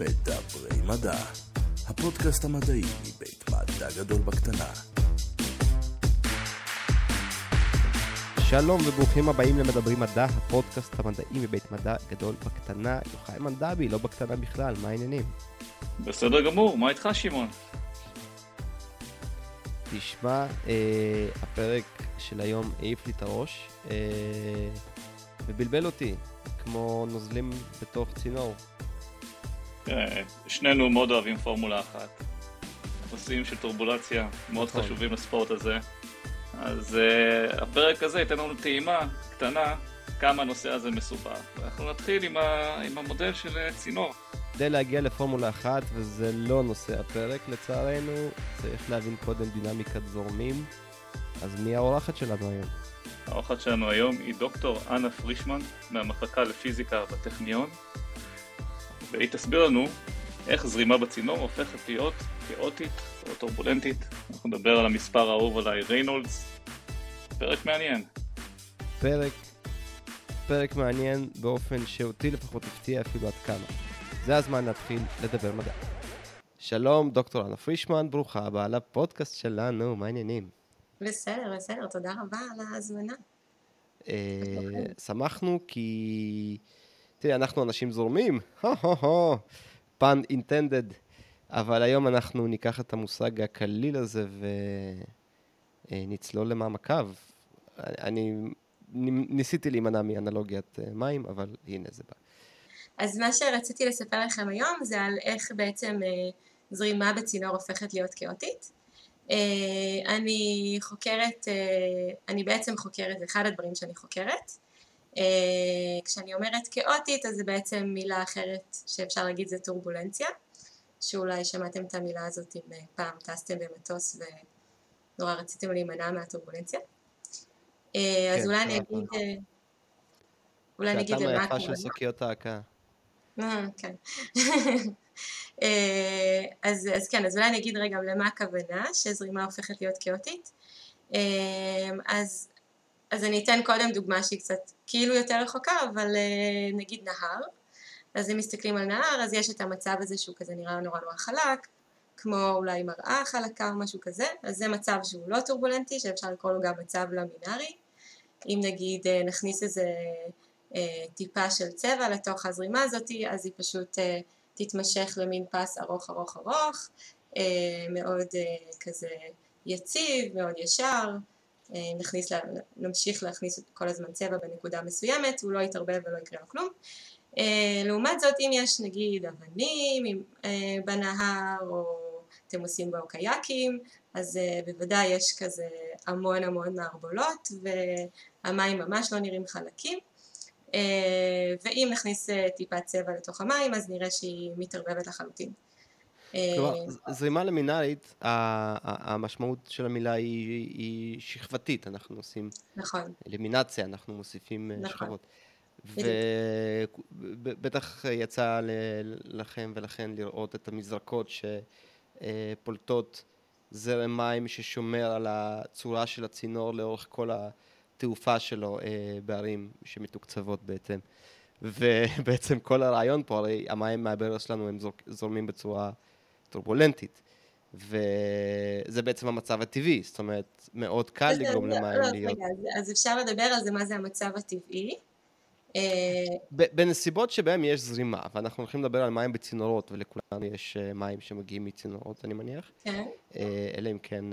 מדברי מדע, הפודקאסט המדעי מבית מדע גדול בקטנה. שלום וברוכים הבאים למדברים מדע, הפודקאסט המדעי מבית מדע גדול בקטנה. יוחאי מנדבי, לא בקטנה בכלל, מה העניינים? בסדר גמור, מה איתך שמעון? תשמע, אה, הפרק של היום העיף לי את הראש אה, ובלבל אותי, כמו נוזלים בתוך צינור. תראה, שנינו מאוד אוהבים פורמולה אחת. נושאים של טורבולציה מאוד נכון. חשובים לספורט הזה. אז uh, הפרק הזה ייתן לנו טעימה קטנה כמה הנושא הזה מסובך. ואנחנו נתחיל עם, ה... עם המודל של אה, צינור. כדי להגיע לפורמולה אחת, וזה לא נושא הפרק לצערנו, צריך להבין קודם דינמיקת זורמים. אז מי האורחת שלנו היום? האורחת שלנו היום היא דוקטור אנה פרישמן מהמחלקה לפיזיקה בטכניון. והיא תסביר לנו איך זרימה בצינור הופכת להיות כאוטית או טורבולנטית. אנחנו נדבר על המספר האהוב עליי, ריינולדס. פרק מעניין. פרק, פרק מעניין באופן שאותי לפחות הפתיע אפילו עד כמה. זה הזמן להתחיל לדבר מדע. שלום, דוקטור אנה פרישמן, ברוכה הבאה לפודקאסט שלנו, מה העניינים? בסדר, בסדר, תודה רבה על ההזמנה. אה, שמחנו כי, תראי, אנחנו אנשים זורמים, פן אינטנדד, אבל היום אנחנו ניקח את המושג הקליל הזה ונצלול למעמקיו. אני ניסיתי להימנע מאנלוגיית אה, מים, אבל הנה זה בא. אז מה שרציתי לספר לכם היום זה על איך בעצם אה, זרימה בצינור הופכת להיות כאוטית. אה, אני חוקרת, אה, אני בעצם חוקרת, זה אחד הדברים שאני חוקרת. אה, כשאני אומרת כאוטית אז זה בעצם מילה אחרת שאפשר להגיד זה טורבולנציה, שאולי שמעתם את המילה הזאת אם אה, פעם טסתם במטוס ונורא רציתם להימנע מהטורבולנציה. אה, אז כן, אולי אני נכון. אגיד, אולי אני אגיד למה היפה של הכוונה. שקיות ההקה. כן. אז, אז כן, אז אולי אני אגיד רגע למה הכוונה שזרימה הופכת להיות כאוטית. אז, אז אני אתן קודם דוגמה שהיא קצת כאילו יותר רחוקה, אבל אה, נגיד נהר. אז אם מסתכלים על נהר, אז יש את המצב הזה שהוא כזה נראה נורא נורא חלק, כמו אולי מראה חלקה או משהו כזה, אז זה מצב שהוא לא טורבולנטי, שאפשר לקרוא לו גם מצב למינארי. אם נגיד אה, נכניס איזה אה, טיפה של צבע לתוך הזרימה הזאת, אז היא פשוט אה, תתמשך למין פס ארוך ארוך ארוך, אה, מאוד אה, כזה יציב, מאוד ישר, נכניס, לה- נמשיך להכניס כל הזמן צבע בנקודה מסוימת, הוא לא יתערבב ולא יקרה לו כלום. אה, לעומת זאת אם יש נגיד אבנים אה, בנהר או אתם עושים בו קייקים אז אה, בוודאי יש כזה המון המון מערבולות והמים ממש לא נראים חלקים אה, ואם נכניס אה, טיפת צבע לתוך המים אז נראה שהיא מתערבבת לחלוטין. אה, כלומר, ז- זרימה למינארית, ה- ה- המשמעות של המילה היא, שכבתית, אנחנו עושים נכון, אלימינציה, אנחנו מוסיפים אה, נכון. שכבות. ובטח יצא לכם ולכן לראות את המזרקות שפולטות זרם מים ששומר על הצורה של הצינור לאורך כל התעופה שלו אה, בערים שמתוקצבות בהתאם. ובעצם כל הרעיון פה, הרי המים מהברז שלנו הם זורמים בצורה טורבולנטית. וזה בעצם המצב הטבעי, זאת אומרת, מאוד קל לגרום לא, למים לא, להיות... רגע, אז- אז אפשר לדבר על זה מה זה המצב הטבעי. אה, בנסיבות שבהן יש זרימה, ואנחנו הולכים לדבר על מים בצינורות, ולכולנו יש אה, מים שמגיעים מצינורות, אני מניח, כן. אה, אלא אם כן...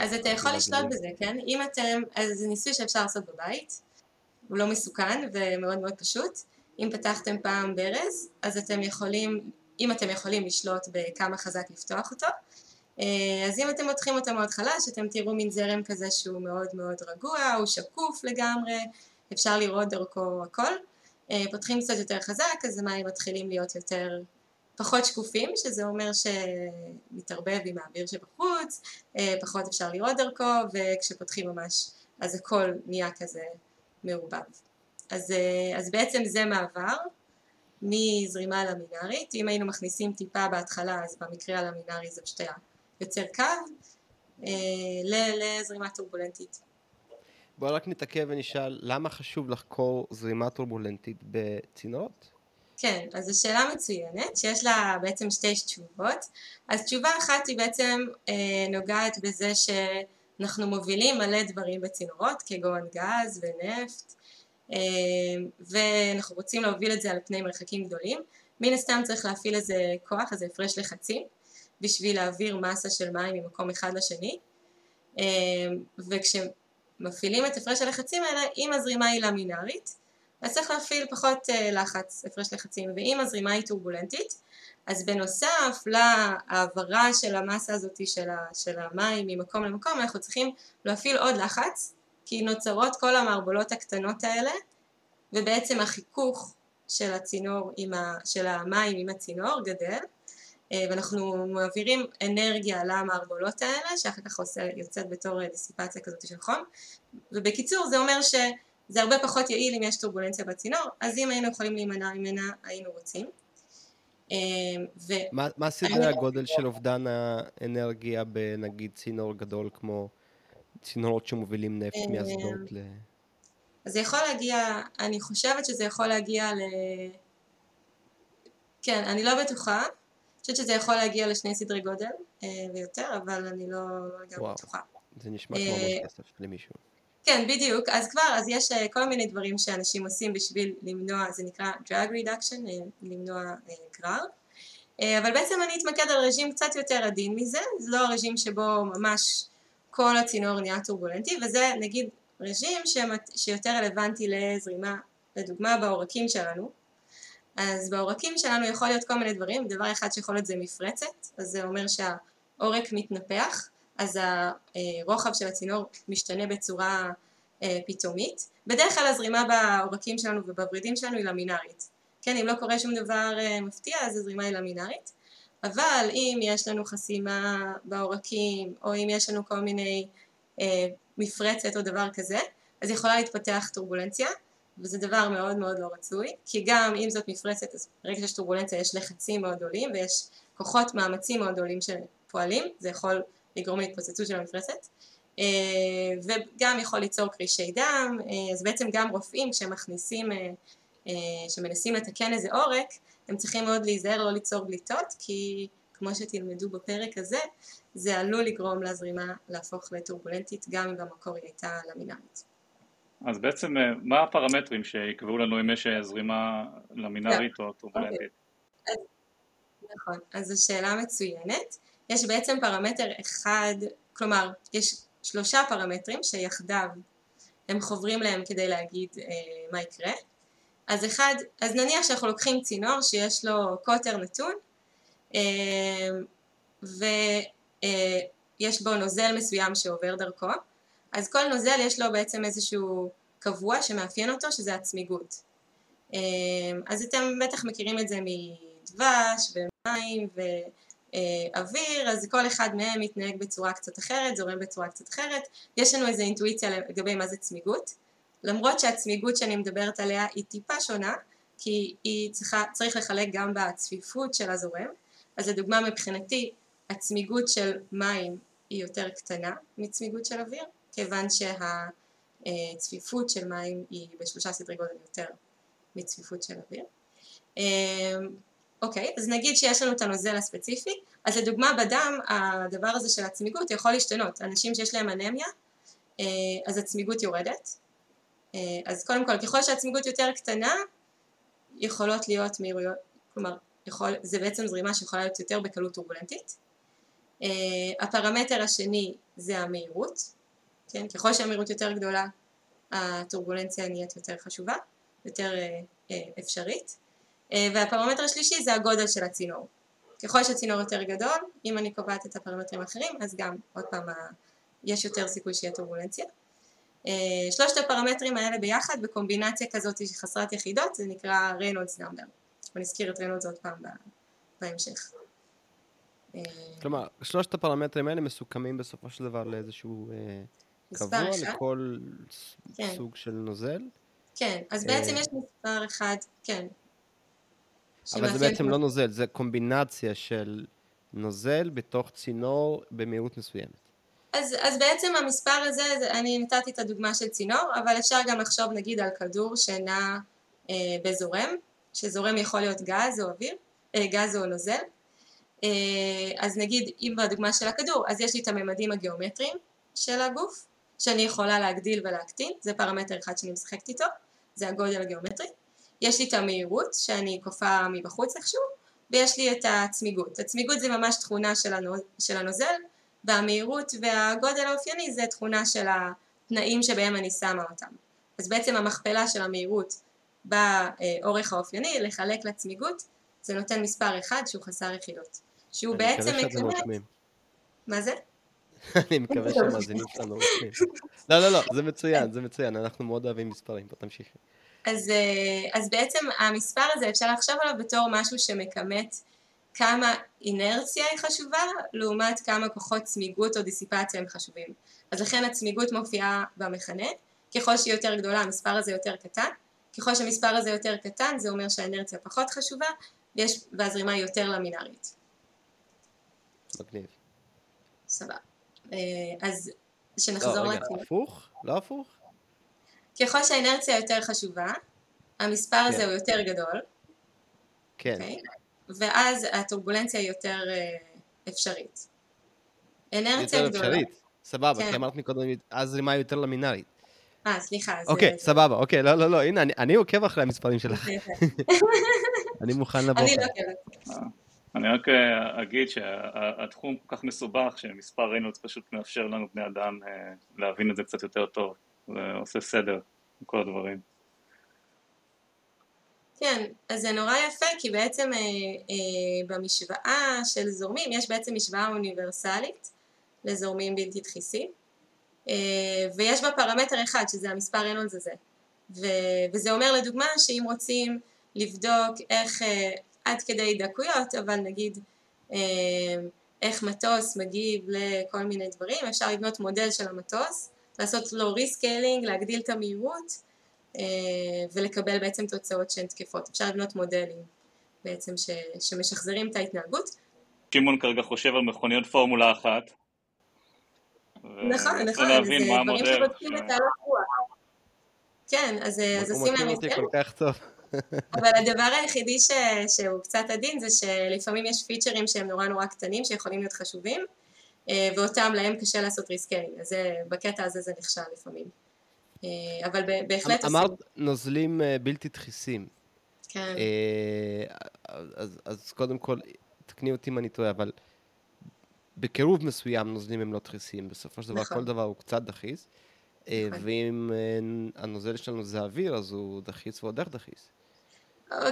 אז אתה יכול לשלוט. בזה, כן? אם אתם, אז זה ניסוי שאפשר לעשות בבית, הוא לא מסוכן ומאוד מאוד פשוט. אם פתחתם פעם ברז, אז אתם יכולים, אם אתם יכולים לשלוט בכמה חזק לפתוח אותו, אה, אז אם אתם מותחים אותו מאוד חלש, אתם תראו מין זרם כזה שהוא מאוד מאוד רגוע, הוא שקוף לגמרי, אפשר לראות דרכו הכל. אה, פותחים קצת יותר חזק, אז המים מתחילים להיות יותר פחות שקופים, שזה אומר שמתערבב עם האוויר שבחוץ, אה, פחות אפשר לראות דרכו, וכשפותחים ממש, אז הכל נהיה כזה מעורבב. אז, אז בעצם זה מעבר מזרימה למינארית, אם היינו מכניסים טיפה בהתחלה, אז במקרה הלמינארי זה פשוט היה יוצר קו, אה, לזרימה טורבולנטית. בואו רק נתעכב ונשאל, למה חשוב לחקור זרימה טורבולנטית בצינורות? כן, אז זו שאלה מצוינת, שיש לה בעצם שתי תשובות. אז תשובה אחת היא בעצם אה, נוגעת בזה שאנחנו מובילים מלא דברים בצינורות, כגון גז ונפט, אה, ואנחנו רוצים להוביל את זה על פני מרחקים גדולים. מן הסתם צריך להפעיל איזה כוח, איזה הפרש לחצים, בשביל להעביר מסה של מים ממקום אחד לשני. אה, וכשמפעילים את הפרש הלחצים האלה, אם הזרימה היא למינארית, אז צריך להפעיל פחות uh, לחץ, הפרש לחצים, ואם הזרימה היא טורבולנטית, אז בנוסף להעברה של המסה הזאת של, של המים ממקום למקום, אנחנו צריכים להפעיל עוד לחץ, כי נוצרות כל המערבולות הקטנות האלה, ובעצם החיכוך של הצינור, ה, של המים עם הצינור גדל, uh, ואנחנו מעבירים אנרגיה למערבולות האלה, שאחר כך עושה, יוצאת בתור דיסיפציה כזאת של חום, ובקיצור זה אומר ש... זה הרבה פחות יעיל אם יש טורבולנציה בצינור, אז אם היינו יכולים להימנע ממנה היינו רוצים. אמ, ו... מה, מה סדרי הגודל של אובדן האנרגיה בנגיד צינור גדול כמו צינורות שמובילים נפט מאסדות ל... אז זה יכול להגיע, אני חושבת שזה יכול להגיע ל... כן, אני לא בטוחה. אני חושבת שזה יכול להגיע לשני סדרי גודל אה, ויותר, אבל אני לא לגמרי בטוחה. זה נשמע כמו אה, כסף למישהו. כן, בדיוק. אז כבר, אז יש אה, כל מיני דברים שאנשים עושים בשביל למנוע, זה נקרא drag reduction, למנוע גרר. אבל בעצם אני אתמקד על רג'ים קצת יותר עדין מזה, זה לא הרג'ים שבו ממש כל הצינור נהיה טורבולנטי, וזה נגיד רג'ים שיותר רלוונטי לזרימה, לדוגמה בעורקים שלנו. אז בעורקים שלנו יכול להיות כל מיני דברים, דבר אחד שיכול להיות זה מפרצת, אז זה אומר שהעורק מתנפח, אז הרוחב של הצינור משתנה בצורה אה, פתאומית. בדרך כלל הזרימה בעורקים שלנו ובוורידים שלנו היא למינארית. כן, אם לא קורה שום דבר אה, מפתיע אז הזרימה היא למינארית. אבל אם יש לנו חסימה בעורקים, או אם יש לנו כל מיני אה, מפרצת או דבר כזה, אז יכולה להתפתח טורבולנציה, וזה דבר מאוד מאוד לא רצוי, כי גם אם זאת מפרצת, אז ברגע שיש טורבולנציה יש לחצים מאוד גדולים, ויש כוחות מאמצים מאוד גדולים שפועלים, זה יכול לגרום להתפוצצות של המפרסת אה, וגם יכול ליצור קרישי דם, אה, אז בעצם גם רופאים כשמכניסים, אה, שמנסים לתקן איזה עורק, הם צריכים מאוד להיזהר לא ליצור בליטות, כי כמו שתלמדו בפרק הזה, זה עלול לגרום לזרימה להפוך לטורבולנטית גם אם במקור היא הייתה למינארית. אז בעצם מה הפרמטרים שיקבעו לנו אם יש זרימה למינארית או טורבולנטית? Okay. אז, נכון, אז זו שאלה מצוינת. יש בעצם פרמטר אחד, כלומר יש שלושה פרמטרים שיחדיו הם חוברים להם כדי להגיד אה, מה יקרה. אז אחד, אז נניח שאנחנו לוקחים צינור שיש לו קוטר נתון אה, ויש אה, בו נוזל מסוים שעובר דרכו, אז כל נוזל יש לו בעצם איזשהו קבוע שמאפיין אותו שזה הצמיגות. אה, אז אתם בטח מכירים את זה מדבש ומים ו... אה, אז כל אחד מהם מתנהג בצורה קצת אחרת, זורם בצורה קצת אחרת. יש לנו איזו אינטואיציה לגבי מה זה צמיגות, למרות שהצמיגות שאני מדברת עליה היא טיפה שונה, כי היא צריכה, צריך לחלק גם בצפיפות של הזורם. אז לדוגמה מבחינתי הצמיגות של מים היא יותר קטנה מצמיגות של אוויר, כיוון שהצפיפות של מים היא בשלושה סדרי גודל יותר מצפיפות של אוויר. אה, אוקיי, אז נגיד שיש לנו את הנוזל הספציפי, אז לדוגמה בדם הדבר הזה של הצמיגות יכול להשתנות, אנשים שיש להם אנמיה, אה, אז הצמיגות יורדת, אז קודם כל ככל שהצמיגות יותר קטנה, יכולות להיות מהירויות, כלומר יכול, זה בעצם זרימה שיכולה להיות יותר בקלות טורבולנטית. אה, הפרמטר השני זה המהירות, כן? ככל שהמהירות יותר גדולה הטורבולנציה נהיית יותר חשובה, יותר אפשרית. אה, והפרמטר השלישי זה הגודל של הצינור. ככל שהצינור יותר גדול, אם אני קובעת את הפרמטרים האחרים, אז גם עוד פעם יש יותר סיכוי שיהיה טורבולנציה. אה, שלושת הפרמטרים האלה ביחד בקומבינציה כזאת חסרת יחידות זה נקרא Reynolds number. ונזכיר את ריינולדס עוד פעם בהמשך. אה, כלומר, שלושת הפרמטרים האלה מסוכמים בסופו של דבר לאיזשהו קבוע לכל כן. סוג של נוזל? כן, אז בעצם יש מספר אחד, כן, אבל זה בעצם לא נוזל, זה קומבינציה של נוזל בתוך צינור במהירות מסוימת. אז, אז בעצם המספר הזה, אני נתתי את הדוגמה של צינור, אבל אפשר גם לחשוב נגיד על כדור שנע אה, בזורם, שזורם יכול להיות גז או אוויר, אה, גז או נוזל. אה, אז נגיד, אם בדוגמה של הכדור, אז יש לי את הממדים הגיאומטריים של הגוף, שאני יכולה להגדיל ולהקטין, זה פרמטר אחד שאני משחקת איתו, זה הגודל הגיאומטרי. יש לי את המהירות, שאני כופה מבחוץ איכשהו, ויש לי את הצמיגות. הצמיגות זה ממש תכונה של, הנוז, של הנוזל, והמהירות והגודל האופייני זה תכונה של התנאים שבהם אני שמה אותם. אז בעצם המכפלה של המהירות באורך האופייני, לחלק לצמיגות, זה נותן מספר אחד שהוא חסר יחידות. שהוא בעצם מקבל... מה זה? אני מקווה שהמאזינים שלנו רושמים. לא, לא, לא, זה מצוין, זה מצוין, אנחנו מאוד אוהבים מספרים, בוא תמשיכי. אז, אה, אז בעצם המספר הזה אפשר לחשוב עליו בתור משהו שמכמת כמה אינרציה היא חשובה לעומת כמה כוחות צמיגות או דיסיפציה הם חשובים. אז לכן הצמיגות מופיעה במכנה, ככל שהיא יותר גדולה המספר הזה יותר קטן, ככל שהמספר הזה יותר קטן זה אומר שהאינרציה פחות חשובה ויש, והזרימה היא יותר למינארית. מגניב. סבבה. אה, אז שנחזור לא, רגע, הפוך? לא הפוך? ככל שהאינרציה יותר חשובה, המספר כן. הזה הוא יותר גדול. כן. Okay? אוקיי? ואז הטורבולנציה היא יותר uh, אפשרית. אנרציה יותר גדולה. יותר אפשרית, סבבה, כן. כי אמרת מקודם, אז זרימה היא יותר למינארית. אה, סליחה. אוקיי, זה... סבבה, אוקיי, לא, לא, לא, הנה, אני, אני עוקב אחרי המספרים שלך. אני מוכן לבוא. אני לא עוקבת. אה, אני רק אה, אגיד שהתחום כל כך מסובך, שמספר ריינולדס פשוט מאפשר לנו בני אדם להבין את זה קצת יותר טוב. זה עושה סדר בכל הדברים. כן, אז זה נורא יפה כי בעצם אה, אה, במשוואה של זורמים יש בעצם משוואה אוניברסלית לזורמים בלתי דחיסים אה, ויש בה פרמטר אחד שזה המספר רנולדס הזה ו, וזה אומר לדוגמה שאם רוצים לבדוק איך אה, עד כדי דקויות אבל נגיד אה, איך מטוס מגיב לכל מיני דברים אפשר לבנות מודל של המטוס לעשות לו rescaling להגדיל את המהירות ולקבל בעצם תוצאות שהן תקפות. אפשר לבנות מודלים בעצם ש, שמשחזרים את ההתנהגות. שמעון כרגע חושב על מכוניות פורמולה אחת. נכון, נכון, זה דברים שבודקים במנהרות רוח. כן, אז עושים להם הסדר. כל כך טוב. אבל הדבר היחידי ש, שהוא קצת עדין זה שלפעמים יש פיצ'רים שהם נורא נורא קטנים שיכולים להיות חשובים אה, ואותם להם קשה לעשות rescaling, אז בקטע הזה זה נכשל לפעמים. אה, אבל בהחלט... אמרת נוזלים אה, בלתי דחיסים. כן. אה, אז, אז קודם כל, תקני אותי אם אני טועה, אבל בקירוב מסוים נוזלים הם לא דחיסים. בסופו של דבר נכון. כל דבר הוא קצת דחיס. נכון. ואם הנוזל שלנו זה אוויר, אז הוא דחיס ועוד איך דחיס.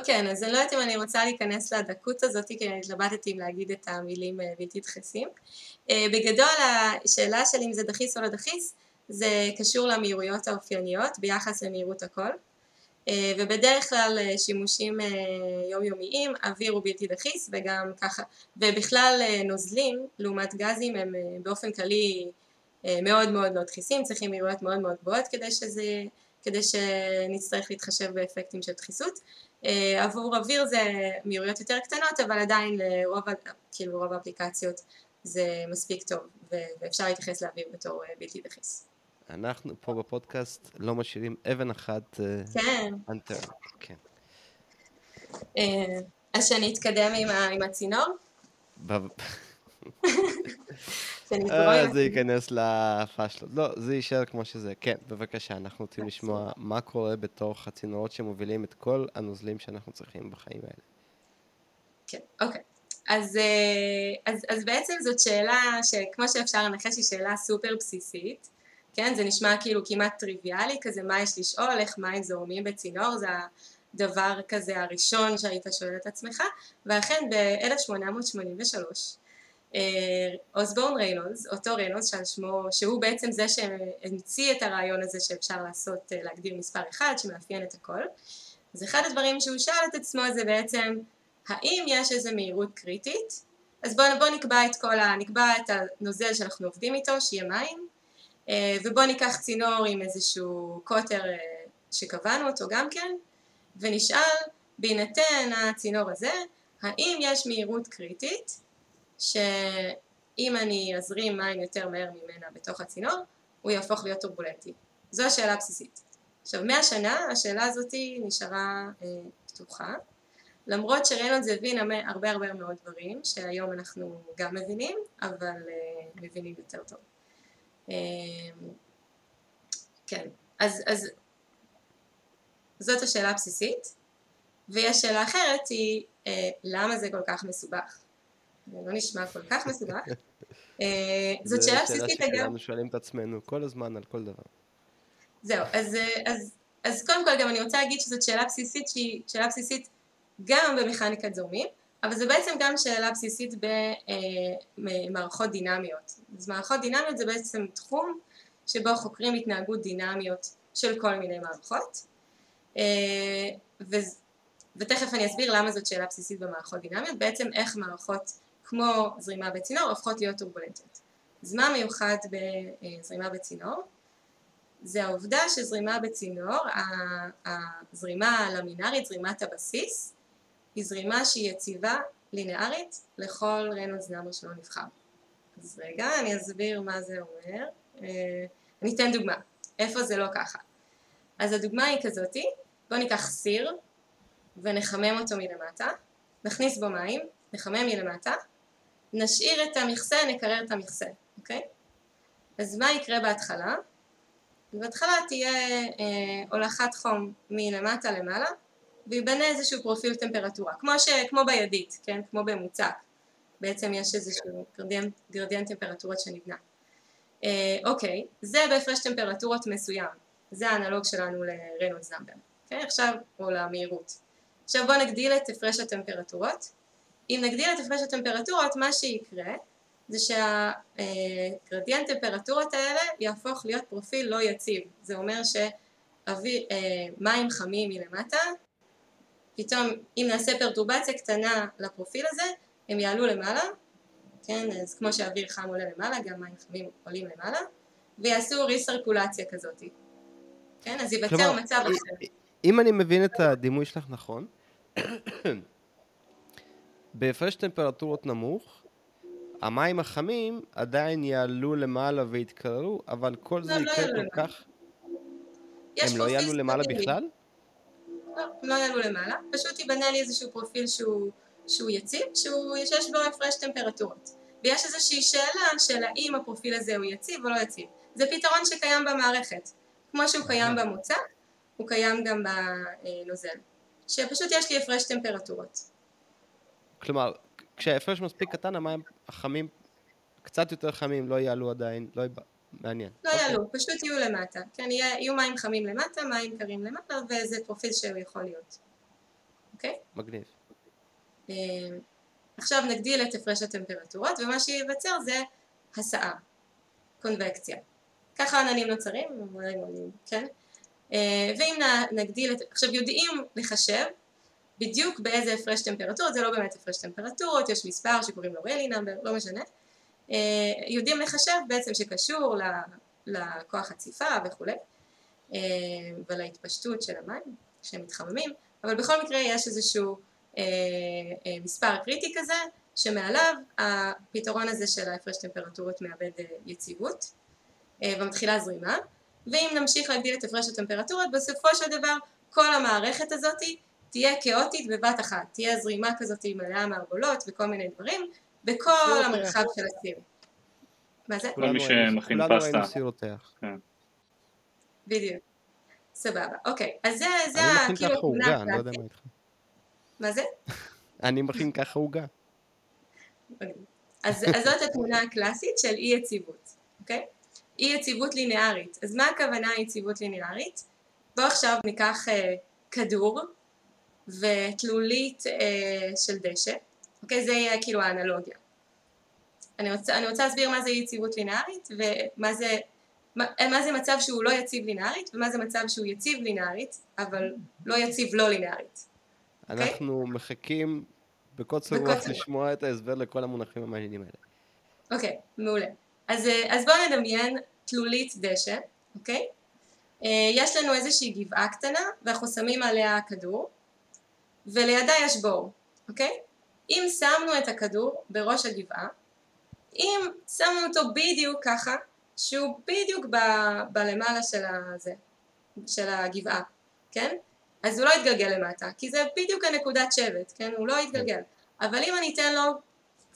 כן, אז אני לא יודעת אם אני רוצה להיכנס לדקות הזאת, כי אני התלבטתי אם להגיד את המילים בלתי דחסים. בגדול, השאלה של אם זה דחיס או לא דחיס, זה קשור למהירויות האופייניות ביחס למהירות הכל. אה, ובדרך כלל אה, שימושים אה, יומיומיים אוויר הוא בלתי דחיס וגם ככה ובכלל נוזלים לעומת גזים הם באופן כללי מאוד מאוד לא דחיסים צריכים מהירויות מאוד מאוד גבוהות כדי שזה כדי שנצטרך להתחשב באפקטים של דחיסות. עבור אוויר זה מהירויות יותר קטנות אבל עדיין לרוב כאילו רוב האפליקציות זה מספיק טוב ואפשר להתייחס לאוויר בתור בלתי דחיס אנחנו פה בפודקאסט לא משאירים אבן אחת אה, כן. אנטר. כן. אה, אז שאני אתקדם עם הצינור? אה, זה ייכנס לפאשלות. לא, זה יישאר כמו שזה. כן, בבקשה, אנחנו רוצים לשמוע מה קורה בתוך הצינורות שמובילים את כל הנוזלים שאנחנו צריכים בחיים האלה. כן, אוקיי. אז, אז, אז בעצם זאת שאלה שכמו שאפשר לנחש היא שאלה סופר בסיסית. כן? זה נשמע כאילו כמעט טריוויאלי, כזה מה יש לשאול, איך מים זורמים בצינור, זה הדבר כזה הראשון שהיית שואל את עצמך, ואכן ב-1883 אה, אוסבורן ריינולדס, אותו ריינולדס שמו, שהוא בעצם זה שהמציא את הרעיון הזה שאפשר לעשות, אה, להגדיר מספר אחד שמאפיין את הכל, אז אחד הדברים שהוא שאל את עצמו זה בעצם האם יש איזה מהירות קריטית אז בואו בוא נקבע את כל ה... נקבע את הנוזל שאנחנו עובדים איתו, שיהיה מים, ובואו ניקח צינור עם איזשהו קוטר אה, שקבענו אותו גם כן, ונשאל בהינתן הצינור הזה, האם יש מהירות קריטית שאם אני אזרים מים יותר מהר ממנה בתוך הצינור, הוא יהפוך להיות טורבולנטי. זו השאלה הבסיסית. עכשיו מהשנה השאלה הזאת נשארה אה, פתוחה, למרות שריינולדס הבין הרבה הרבה מאוד דברים, שהיום אנחנו גם מבינים, אבל uh, מבינים יותר טוב. Uh, כן, אז, אז זאת השאלה הבסיסית, ויש שאלה אחרת היא uh, למה זה כל כך מסובך? זה לא נשמע כל כך מסובך. Uh, זאת שאלה בסיסית אגב. זו שאלה שכולנו שואלים את עצמנו כל הזמן על כל דבר. זהו, אז, אז, אז קודם כל גם אני רוצה להגיד שזאת שאלה בסיסית שהיא שאלה בסיסית גם במכניקת זורמים, אבל זו בעצם גם שאלה בסיסית במערכות דינמיות. אז מערכות דינמיות זה בעצם תחום שבו חוקרים התנהגות דינמיות של כל מיני מערכות, ו... ותכף אני אסביר למה זאת שאלה בסיסית במערכות דינמיות, בעצם איך מערכות כמו זרימה בצינור הופכות להיות טורבולנטיות. אז מה מיוחד בזרימה בצינור? זה העובדה שזרימה בצינור, הזרימה הלמינארית, זרימת הבסיס, היא זרימה שהיא יציבה, לינארית, לכל ריינולדס נאמר שלא נבחר. אז רגע, אני אסביר מה זה אומר. אה, אני אתן דוגמה, איפה זה לא ככה. אז הדוגמה היא כזאתי, בואו ניקח סיר ונחמם אותו מלמטה, נכניס בו מים, נחמם מלמטה, נשאיר את המכסה, נקרר את המכסה, אוקיי? אז מה יקרה בהתחלה? בהתחלה תהיה אה, הולכת חום מלמטה למעלה וייבנה איזשהו פרופיל טמפרטורה, כמו, ש, כמו בידית, כן? כמו במוצק, בעצם יש איזשהו גרדיאנט, גרדיאנט טמפרטורות שנבנה. אה, אוקיי, זה בהפרש טמפרטורות מסוים, זה האנלוג שלנו ל Reynolds number, אוקיי? עכשיו, או למהירות. עכשיו בואו נגדיל את הפרש הטמפרטורות. אם נגדיל את הפרש הטמפרטורות, מה שיקרה זה שהגרדיאנט טמפרטורות האלה יהפוך להיות פרופיל לא יציב. זה אומר שמים חמים מלמטה, פתאום אם נעשה פרטורבציה קטנה לפרופיל הזה, הם יעלו למעלה, כן, אז כמו שאוויר חם עולה למעלה, גם מים חמים עולים למעלה, ויעשו ריסרקולציה כזאת. כן, אז ייווצר כלומר, מצב אחר. אם אני מבין את הדימוי שלך נכון, בהפרש טמפרטורות נמוך, המים החמים עדיין יעלו למעלה ויתקררו, אבל כל זה לא, יקרה לא כל כך... הם לא יעלו למעלה בכלל? לא, לא יעלו למעלה, פשוט ייבנה לי איזשהו פרופיל שהוא, שהוא יציב, שהוא, שיש בו הפרש טמפרטורות. ויש איזושהי שאלה של האם הפרופיל הזה הוא יציב או לא יציב. זה פתרון שקיים במערכת. כמו שהוא קיים במוצא, הוא קיים גם בנוזל. שפשוט יש לי הפרש טמפרטורות. כלומר, כשההפרש מספיק קטן, המים החמים, קצת יותר חמים, לא יעלו עדיין, לא. מעניין. לא אוקיי. יעלו, פשוט יהיו למטה. כן, יהיה, יהיו מים חמים למטה, מים קרים למטה, וזה פרופיל שהוא יכול להיות. אוקיי? מגניב. אה, עכשיו נגדיל את הפרש הטמפרטורות, ומה שייווצר זה הסעה, קונבקציה. ככה עננים נוצרים, כן? אה, ואם נגדיל את... עכשיו יודעים לחשב בדיוק באיזה הפרש טמפרטורות, זה לא באמת הפרש טמפרטורות, יש מספר שקוראים לו ריילי נאמבר, לא משנה. אה, יודעים לחשב בעצם שקשור לכוח הציפה וכולי, אה, ולהתפשטות של המים כשהם מתחממים, אבל בכל מקרה יש איזשהו מספר קריטי כזה, שמעליו הפתרון הזה של ההפרש טמפרטורות מאבד יציבות ומתחילה זרימה ואם נמשיך להגדיל את הפרש הטמפרטורות, בסופו של דבר כל המערכת הזאת תהיה כאוטית בבת אחת, תהיה זרימה כזאת מלאה מערבולות וכל מיני דברים בכל המרחב של הסיר. מה זה? כל מי שמכין פסטה. כן. בדיוק. סבבה, אוקיי, אז זה, זה כאילו התמונה הקלאסית. מה זה? אני מכין ככה עוגה. אז זאת התמונה הקלאסית של אי יציבות, אוקיי? אי יציבות לינארית. אז מה הכוונה אי יציבות לינארית? בואו עכשיו ניקח אה, כדור ותלולית אה, של דשא, אוקיי? זה יהיה כאילו האנלוגיה. אני רוצה, אני רוצה להסביר מה זה יציבות לינארית ומה זה, מה, מה זה מצב שהוא לא יציב לינארית ומה זה מצב שהוא יציב לינארית אבל לא יציב לא לינארית. אוקיי? אנחנו okay? מחכים בקוצר רוח לשמוע את ההסבר לכל המונחים המעניינים האלה. אוקיי, okay, מעולה. אז, אה, אז בואו נדמיין תלולית דשא, אוקיי? אה, יש לנו איזושהי גבעה קטנה ואנחנו שמים עליה כדור ולידה יש בור, אוקיי? אם שמנו את הכדור בראש הגבעה, אם שמנו אותו בדיוק ככה, שהוא בדיוק ב, בלמעלה של, הזה, של הגבעה, כן? אז הוא לא יתגלגל למטה, כי זה בדיוק הנקודת שבט, כן? הוא לא יתגלגל. אבל אם אני אתן לו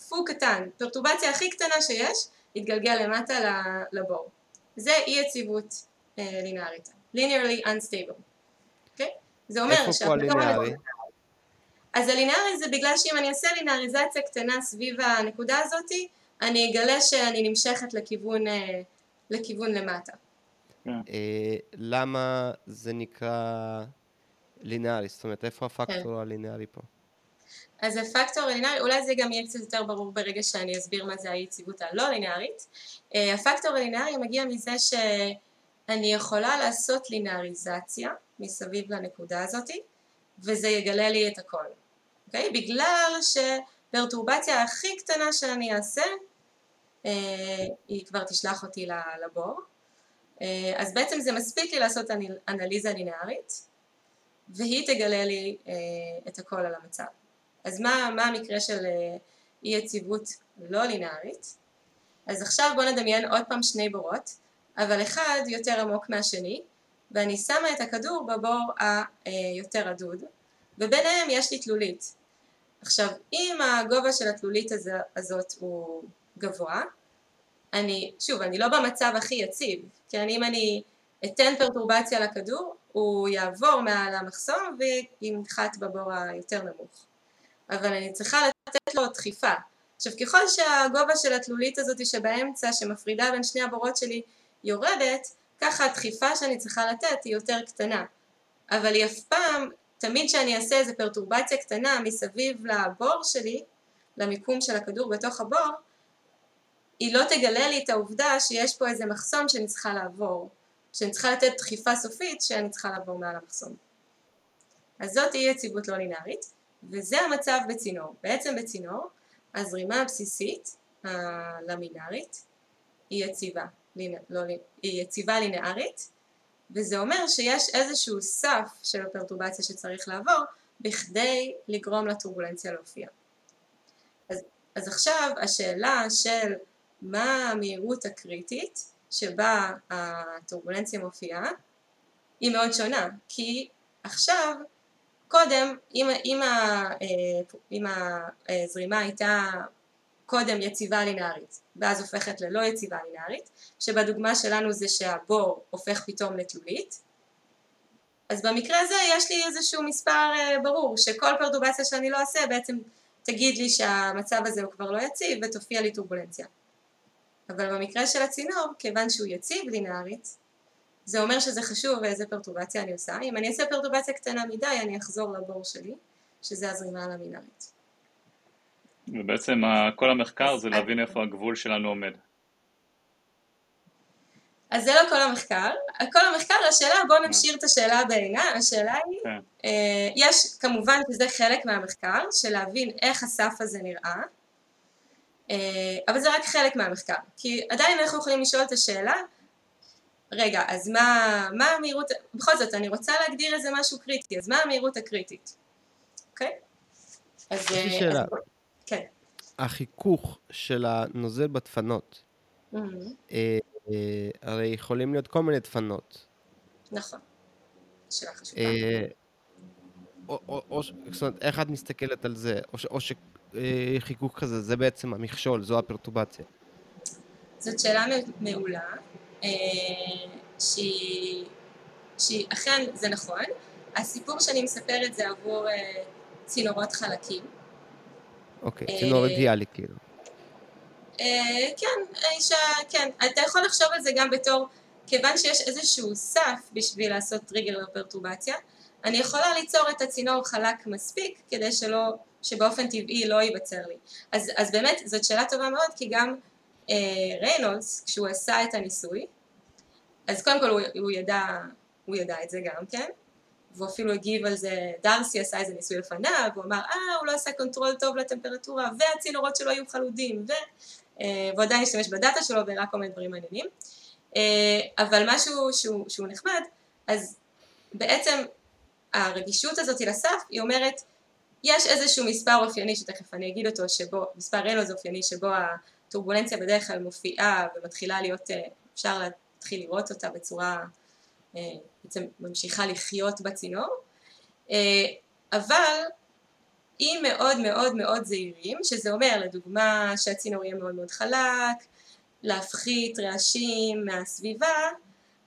פוק קטן, פרטורבציה הכי קטנה שיש, יתגלגל למטה לבור. זה אי יציבות אה, לינארית. linearly unstable. Okay? אוקיי? זה אומר איפה פה הלינארי? אז הלינארי זה בגלל שאם אני אעשה לינאריזציה קטנה סביב הנקודה הזאתי, אני אגלה שאני נמשכת לכיוון, אה, לכיוון למטה. כן. אה, למה זה נקרא לינארי? זאת אומרת, איפה הפקטור כן. הלינארי פה? אז הפקטור הלינארי, אולי זה גם יהיה קצת יותר ברור ברגע שאני אסביר מה זה היציבות הלא לינארית. אה, הפקטור הלינארי מגיע מזה שאני יכולה לעשות לינאריזציה מסביב לנקודה הזאתי, וזה יגלה לי את הכל. אוקיי? בגלל שפרטורבציה הכי קטנה שאני אעשה, אה, היא כבר תשלח אותי לבור. אה, אז בעצם זה מספיק לי לעשות אנליזה לינארית, והיא תגלה לי אה, את הכל על המצב. אז מה, מה המקרה של אי יציבות לא לינארית? אז עכשיו בואו נדמיין עוד פעם שני בורות, אבל אחד יותר עמוק מהשני, ואני שמה את הכדור בבור היותר רדוד, וביניהם יש לי תלולית. עכשיו, אם הגובה של התלולית הזאת הוא גבוה, אני, שוב, אני לא במצב הכי יציב, כן, אם אני אתן פרטורבציה לכדור, הוא יעבור מעל המחסום וינחת בבור היותר נמוך. אבל אני צריכה לתת לו דחיפה. עכשיו ככל שהגובה של התלולית הזאת שבאמצע שמפרידה בין שני הבורות שלי יורדת, ככה הדחיפה שאני צריכה לתת היא יותר קטנה. אבל היא אף פעם, תמיד שאני אעשה איזה פרטורבציה קטנה מסביב לבור שלי, למיקום של הכדור בתוך הבור, היא לא תגלה לי את העובדה שיש פה איזה מחסום שאני צריכה לעבור. שאני צריכה לתת דחיפה סופית שאני צריכה לעבור מעל המחסום. אז זאת אי יציבות לא לינארית, וזה המצב בצינור. בעצם בצינור הזרימה הבסיסית הלמינארית היא יציבה, לא, היא יציבה לינארית, וזה אומר שיש איזשהו סף של הפרטורבציה שצריך לעבור בכדי לגרום לטורבולנציה להופיע. אז, אז עכשיו השאלה של מה המהירות הקריטית שבה הטורבולנציה מופיעה היא מאוד שונה, כי עכשיו, קודם, אם, אם, אם הזרימה הייתה קודם יציבה לינארית, ואז הופכת ללא יציבה לינארית, שבדוגמה שלנו זה שהבור הופך פתאום לתלולית, אז במקרה הזה יש לי איזשהו מספר אה, ברור, שכל פרטובציה שאני לא אעשה בעצם תגיד לי שהמצב הזה הוא כבר לא יציב ותופיע לי טורבולנציה. אבל במקרה של הצינור, כיוון שהוא יציב לינארית, זה אומר שזה חשוב איזה פרטורבציה אני עושה. אם אני אעשה פרטורבציה קטנה מדי, אני אחזור לבור שלי, שזה הזרימה הלמינארית. ובעצם כל המחקר זה להבין איפה הגבול שלנו עומד. אז זה לא כל המחקר. כל המחקר, השאלה, בואו כן. נשאיר את השאלה בעינה, השאלה היא, כן. אה, יש כמובן שזה חלק מהמחקר, של להבין איך הסף הזה נראה, אה, אבל זה רק חלק מהמחקר, כי עדיין אנחנו יכולים לשאול את השאלה, רגע, אז מה, מה המהירות, בכל זאת, אני רוצה להגדיר איזה משהו קריטי, אז מה המהירות הקריטית? אוקיי? אז... יש לי אה, שאלה. אז, כן. החיכוך של הנוזל בדפנות, mm-hmm. אה, אה, הרי יכולים להיות כל מיני דפנות. נכון. שאלה חשובה. אה, או, או, או, זאת אומרת, איך את מסתכלת על זה? או, ש, או אה, חיכוך כזה, זה בעצם המכשול, זו הפרטובציה. זאת שאלה מעולה, שהיא, שהיא אכן, זה נכון. הסיפור שאני מספרת זה עבור צינורות חלקים. אוקיי, צינור אידיאלי כאילו. כן, אישה, כן, אתה יכול לחשוב על זה גם בתור, כיוון שיש איזשהו סף בשביל לעשות טריגר לפרטורבציה, אני יכולה ליצור את הצינור חלק מספיק כדי שלא שבאופן טבעי לא ייווצר לי. אז, אז באמת זאת שאלה טובה מאוד כי גם אה, ריינולדס כשהוא עשה את הניסוי אז קודם כל הוא, הוא, ידע, הוא ידע את זה גם כן והוא אפילו הגיב על זה, דארסי עשה איזה ניסוי לפניו, הוא אמר אה הוא לא עשה control טוב לטמפרטורה והצינורות שלו היו חלודים ו... אה, והוא עדיין השתמש בדאטה שלו ורק כל מיני דברים מעניינים. אה, אבל משהו שהוא, שהוא נחמד אז בעצם הרגישות הזאת לסף היא אומרת יש איזשהו מספר אופייני שתכף אני אגיד אותו, שבו, מספר רנוז אופייני שבו הטורבולנציה בדרך כלל מופיעה ומתחילה להיות, אה, אפשר להתחיל לראות אותה בצורה, בעצם ממשיכה לחיות בצינור, אבל אם מאוד מאוד מאוד זהירים, שזה אומר לדוגמה שהצינור יהיה מאוד מאוד חלק, להפחית רעשים מהסביבה,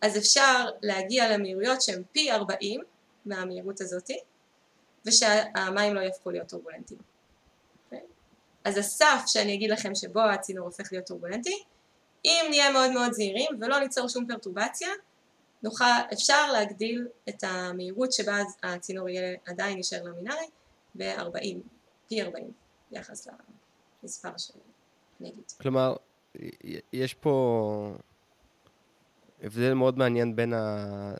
אז אפשר להגיע למהירויות שהן פי 40 מהמהירות הזאתי, ושהמים לא יהפכו להיות טורבולנטיים. אוקיי? אז הסף שאני אגיד לכם שבו הצינור הופך להיות טורבולנטי, אם נהיה מאוד מאוד זהירים ולא ניצור שום פרטורבציה, נוכל, אפשר להגדיל את המהירות שבה הצינור יהיה עדיין יישאר למינארי ב-40, פי 40 ביחס למספר שאני אגיד. כלומר, יש פה הבדל מאוד מעניין בין ה...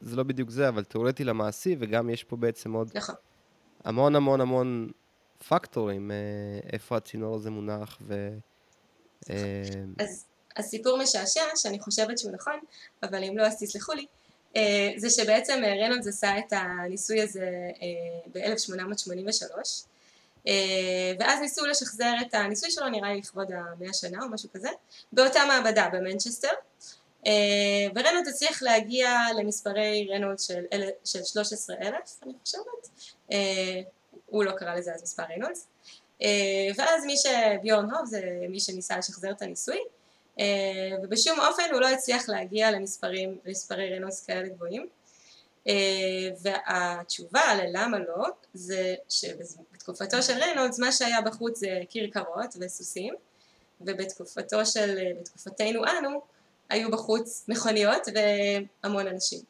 זה לא בדיוק זה, אבל תיאורטי למעשי, וגם יש פה בעצם עוד נכון. המון המון המון פקטורים, אה, איפה הצינור הזה מונח ו... אה, אז הסיפור משעשע, שאני חושבת שהוא נכון, אבל אם לא אז תסלחו לי, אה, זה שבעצם ריינולדס עשה את הניסוי הזה ב-1883, ואז ניסו לשחזר את הניסוי שלו, נראה לי לכבוד המאה שנה או משהו כזה, באותה מעבדה במנצ'סטר, וריינולדס הצליח להגיע למספרי ריינולדס של, של 13 אלף, אני חושבת, הוא לא קרא לזה אז מספר ריינולדס, ואז מי שביורן הוף זה מי שניסה לשחזר את הניסוי, ובשום אופן הוא לא הצליח להגיע למספרים, למספרי רנולדס כאלה גבוהים. והתשובה ללמה לא זה שבתקופתו של רנולדס מה שהיה בחוץ זה כרכרות וסוסים ובתקופתו של, בתקופתנו אנו היו בחוץ מכוניות והמון אנשים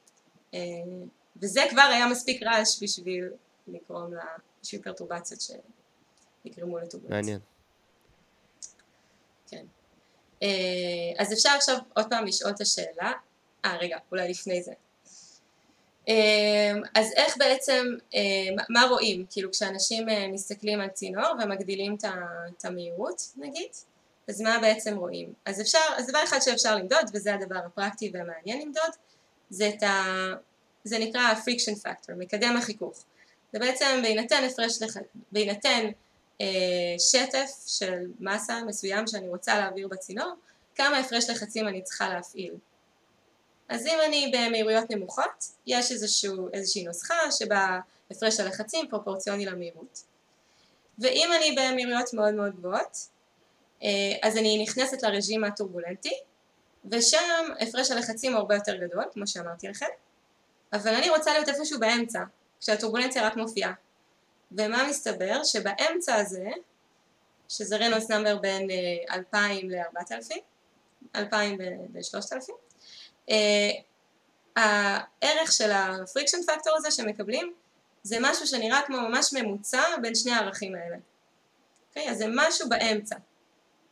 וזה כבר היה מספיק רעש בשביל לגרום בשביל פרטורבציות לטורבולנציה. מעניין. כן. אז אפשר עכשיו עוד פעם לשאול את השאלה, אה רגע, אולי לפני זה. אז איך בעצם, מה רואים, כאילו כשאנשים מסתכלים על צינור ומגדילים את המהירות נגיד, אז מה בעצם רואים? אז אפשר, אז דבר אחד שאפשר למדוד, וזה הדבר הפרקטי והמעניין למדוד, זה את ה... זה נקרא friction factor, מקדם החיכוך. זה בעצם בהינתן הפרש, לח... בהינתן אה, שטף של מסה מסוים שאני רוצה להעביר בצינור, כמה הפרש לחצים אני צריכה להפעיל. אז אם אני במהירויות נמוכות, יש איזשהו, איזושהי נוסחה שבה הפרש הלחצים פרופורציוני למהירות. ואם אני במהירויות מאוד מאוד גבוהות, אה, אז אני נכנסת לרג'ים הטורבולנטי, ושם הפרש הלחצים הוא הרבה יותר גדול, כמו שאמרתי לכם, אבל אני רוצה להיות איפשהו באמצע, כשהטורבולנציה רק מופיעה. ומה מסתבר? שבאמצע הזה, שזה Reynolds number בין 2,000 ל-4,000, 2,000 ל-3,000, הערך של ה friction factor הזה שמקבלים זה משהו שנראה כמו ממש ממוצע בין שני הערכים האלה. Okay, אוקיי? אז זה משהו באמצע.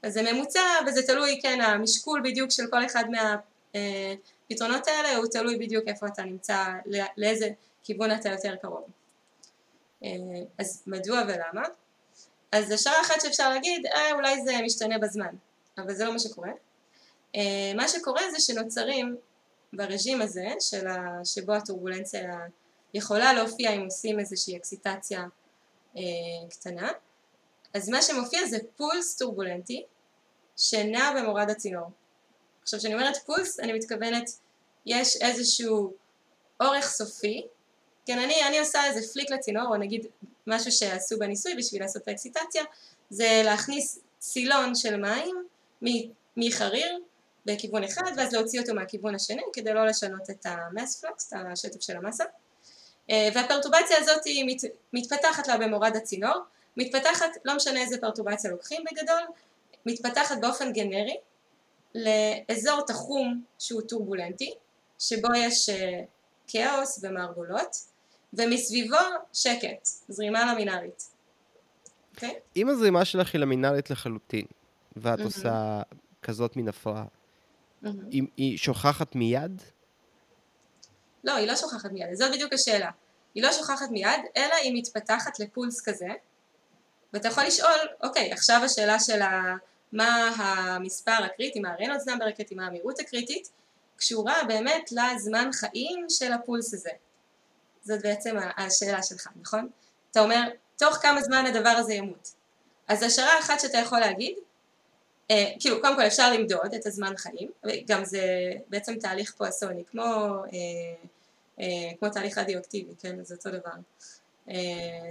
אז זה ממוצע וזה תלוי, כן, המשקול בדיוק של כל אחד מהפתרונות האלה הוא תלוי בדיוק איפה אתה נמצא, לאיזה כיוון אתה יותר קרוב. אז מדוע ולמה? אז השערה אחת שאפשר להגיד, אה, אולי זה משתנה בזמן, אבל זה לא מה שקורה. מה שקורה זה שנוצרים ברג'ים הזה, של ה... שבו הטורבולנציה יכולה להופיע אם עושים איזושהי אקסיטציה אה, קטנה, אז מה שמופיע זה פולס טורבולנטי שנע במורד הצינור. עכשיו כשאני אומרת פולס אני מתכוונת יש איזשהו אורך סופי, כן אני, אני עושה איזה flick לצינור או נגיד משהו שעשו בניסוי בשביל לעשות את האקסיטציה זה להכניס סילון של מים מחריר בכיוון אחד ואז להוציא אותו מהכיוון השני כדי לא לשנות את ה mass flux, את השטף של המסה. אה, והפרטובציה הזאת היא מת, מתפתחת לה במורד הצינור. מתפתחת, לא משנה איזה פרטובציה לוקחים בגדול, מתפתחת באופן גנרי לאזור תחום שהוא טורבולנטי שבו יש אה, כאוס ומערבולות ומסביבו שקט, זרימה למינארית. Okay? אוקיי? אם הזרימה שלך היא למינארית לחלוטין ואת mm-hmm. עושה כזאת מן הפרעה Mm-hmm. היא, היא שוכחת מיד? לא, היא לא שוכחת מיד, זאת בדיוק השאלה. היא לא שוכחת מיד, אלא היא מתפתחת לפולס כזה, ואתה יכול לשאול, אוקיי, עכשיו השאלה של מה המספר הקריטי, מה הרנולדס נאמבר הקריטי, מה המהירות הקריטית, קשורה באמת לזמן חיים של הפולס הזה. זאת בעצם השאלה שלך, נכון? אתה אומר, תוך כמה זמן הדבר הזה ימות. אז השערה אחת שאתה יכול להגיד, אה, כאילו קודם כל אפשר למדוד את הזמן חיים, גם זה בעצם תהליך פואסוני, כמו אה, כמו תהליך רדיואקטיבי, כן, זה אותו דבר.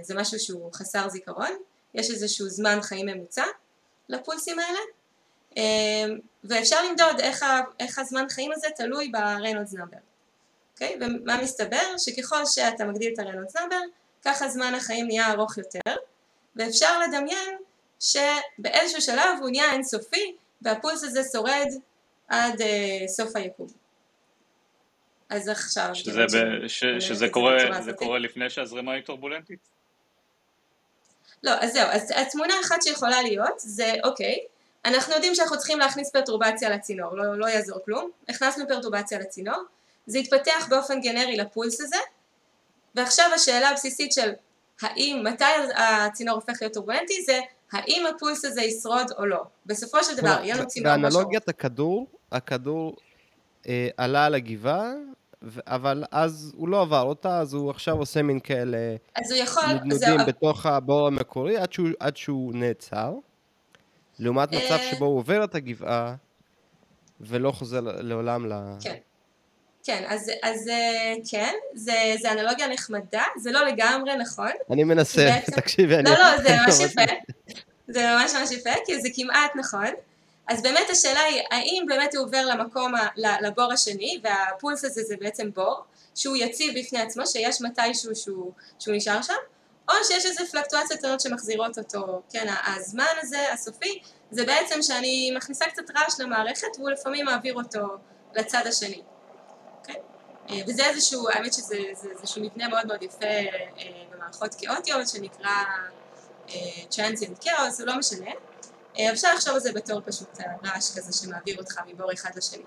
זה משהו שהוא חסר זיכרון, יש איזשהו זמן חיים ממוצע לפולסים האלה, ואפשר למדוד איך, איך הזמן חיים הזה תלוי ב Reynolds number. אוקיי? ומה מסתבר? שככל שאתה מגדיל את ה Reynolds number, ככה זמן החיים נהיה ארוך יותר, ואפשר לדמיין שבאיזשהו שלב הוא נהיה אינסופי, והפולס הזה שורד עד uh, סוף היקום. אז עכשיו... שזה, ב, ש, שזה קורה, זה קורה לפני שהזרימה היא טורבולנטית? לא, אז זהו, אז התמונה אחת שיכולה להיות זה, אוקיי, אנחנו יודעים שאנחנו צריכים להכניס פרטורבציה לצינור, לא, לא יעזור כלום, הכנסנו פרטורבציה לצינור, זה התפתח באופן גנרי לפולס הזה, ועכשיו השאלה הבסיסית של האם, מתי הצינור הופך להיות טורבולנטי זה האם הפולס הזה ישרוד או לא. בסופו של דבר, יהיה לו צינור משמעות. באנלוגיית הכדור, הכדור אה, עלה על הגבעה, אבל אז הוא לא עבר אותה, אז הוא עכשיו עושה מין כאלה יכול, נדנודים זה... בתוך הבור המקורי עד שהוא, עד שהוא נעצר. לעומת מצב אה, שבו הוא עובר את הגבעה ולא חוזר לעולם ל... כן. כן, אז, אז אה, כן, זה, זה אנלוגיה נחמדה, זה לא לגמרי נכון. אני מנסה, בעצם... תקשיבי, אני... לא, לא, זה ממש יפה. זה ממש ממש יפה, כי זה כמעט נכון. אז באמת השאלה היא, האם באמת הוא עובר למקום, לבור השני, והפולס הזה זה בעצם בור, שהוא יציב בפני עצמו, שיש מתישהו שהוא, שהוא נשאר שם, או שיש איזה פלקטואציות קטנות שמחזירות אותו, כן, הזמן הזה, הסופי, זה בעצם שאני מכניסה קצת רעש למערכת, והוא לפעמים מעביר אותו לצד השני. אה, וזה איזשהו, האמת שזה זה, איזשהו מבנה מאוד מאוד יפה אה, במערכות כאוטיות שנקרא אה, Transient Chaos, זה לא משנה, אפשר לחשוב על זה בתור פשוט רעש כזה שמעביר אותך מבור אחד לשני.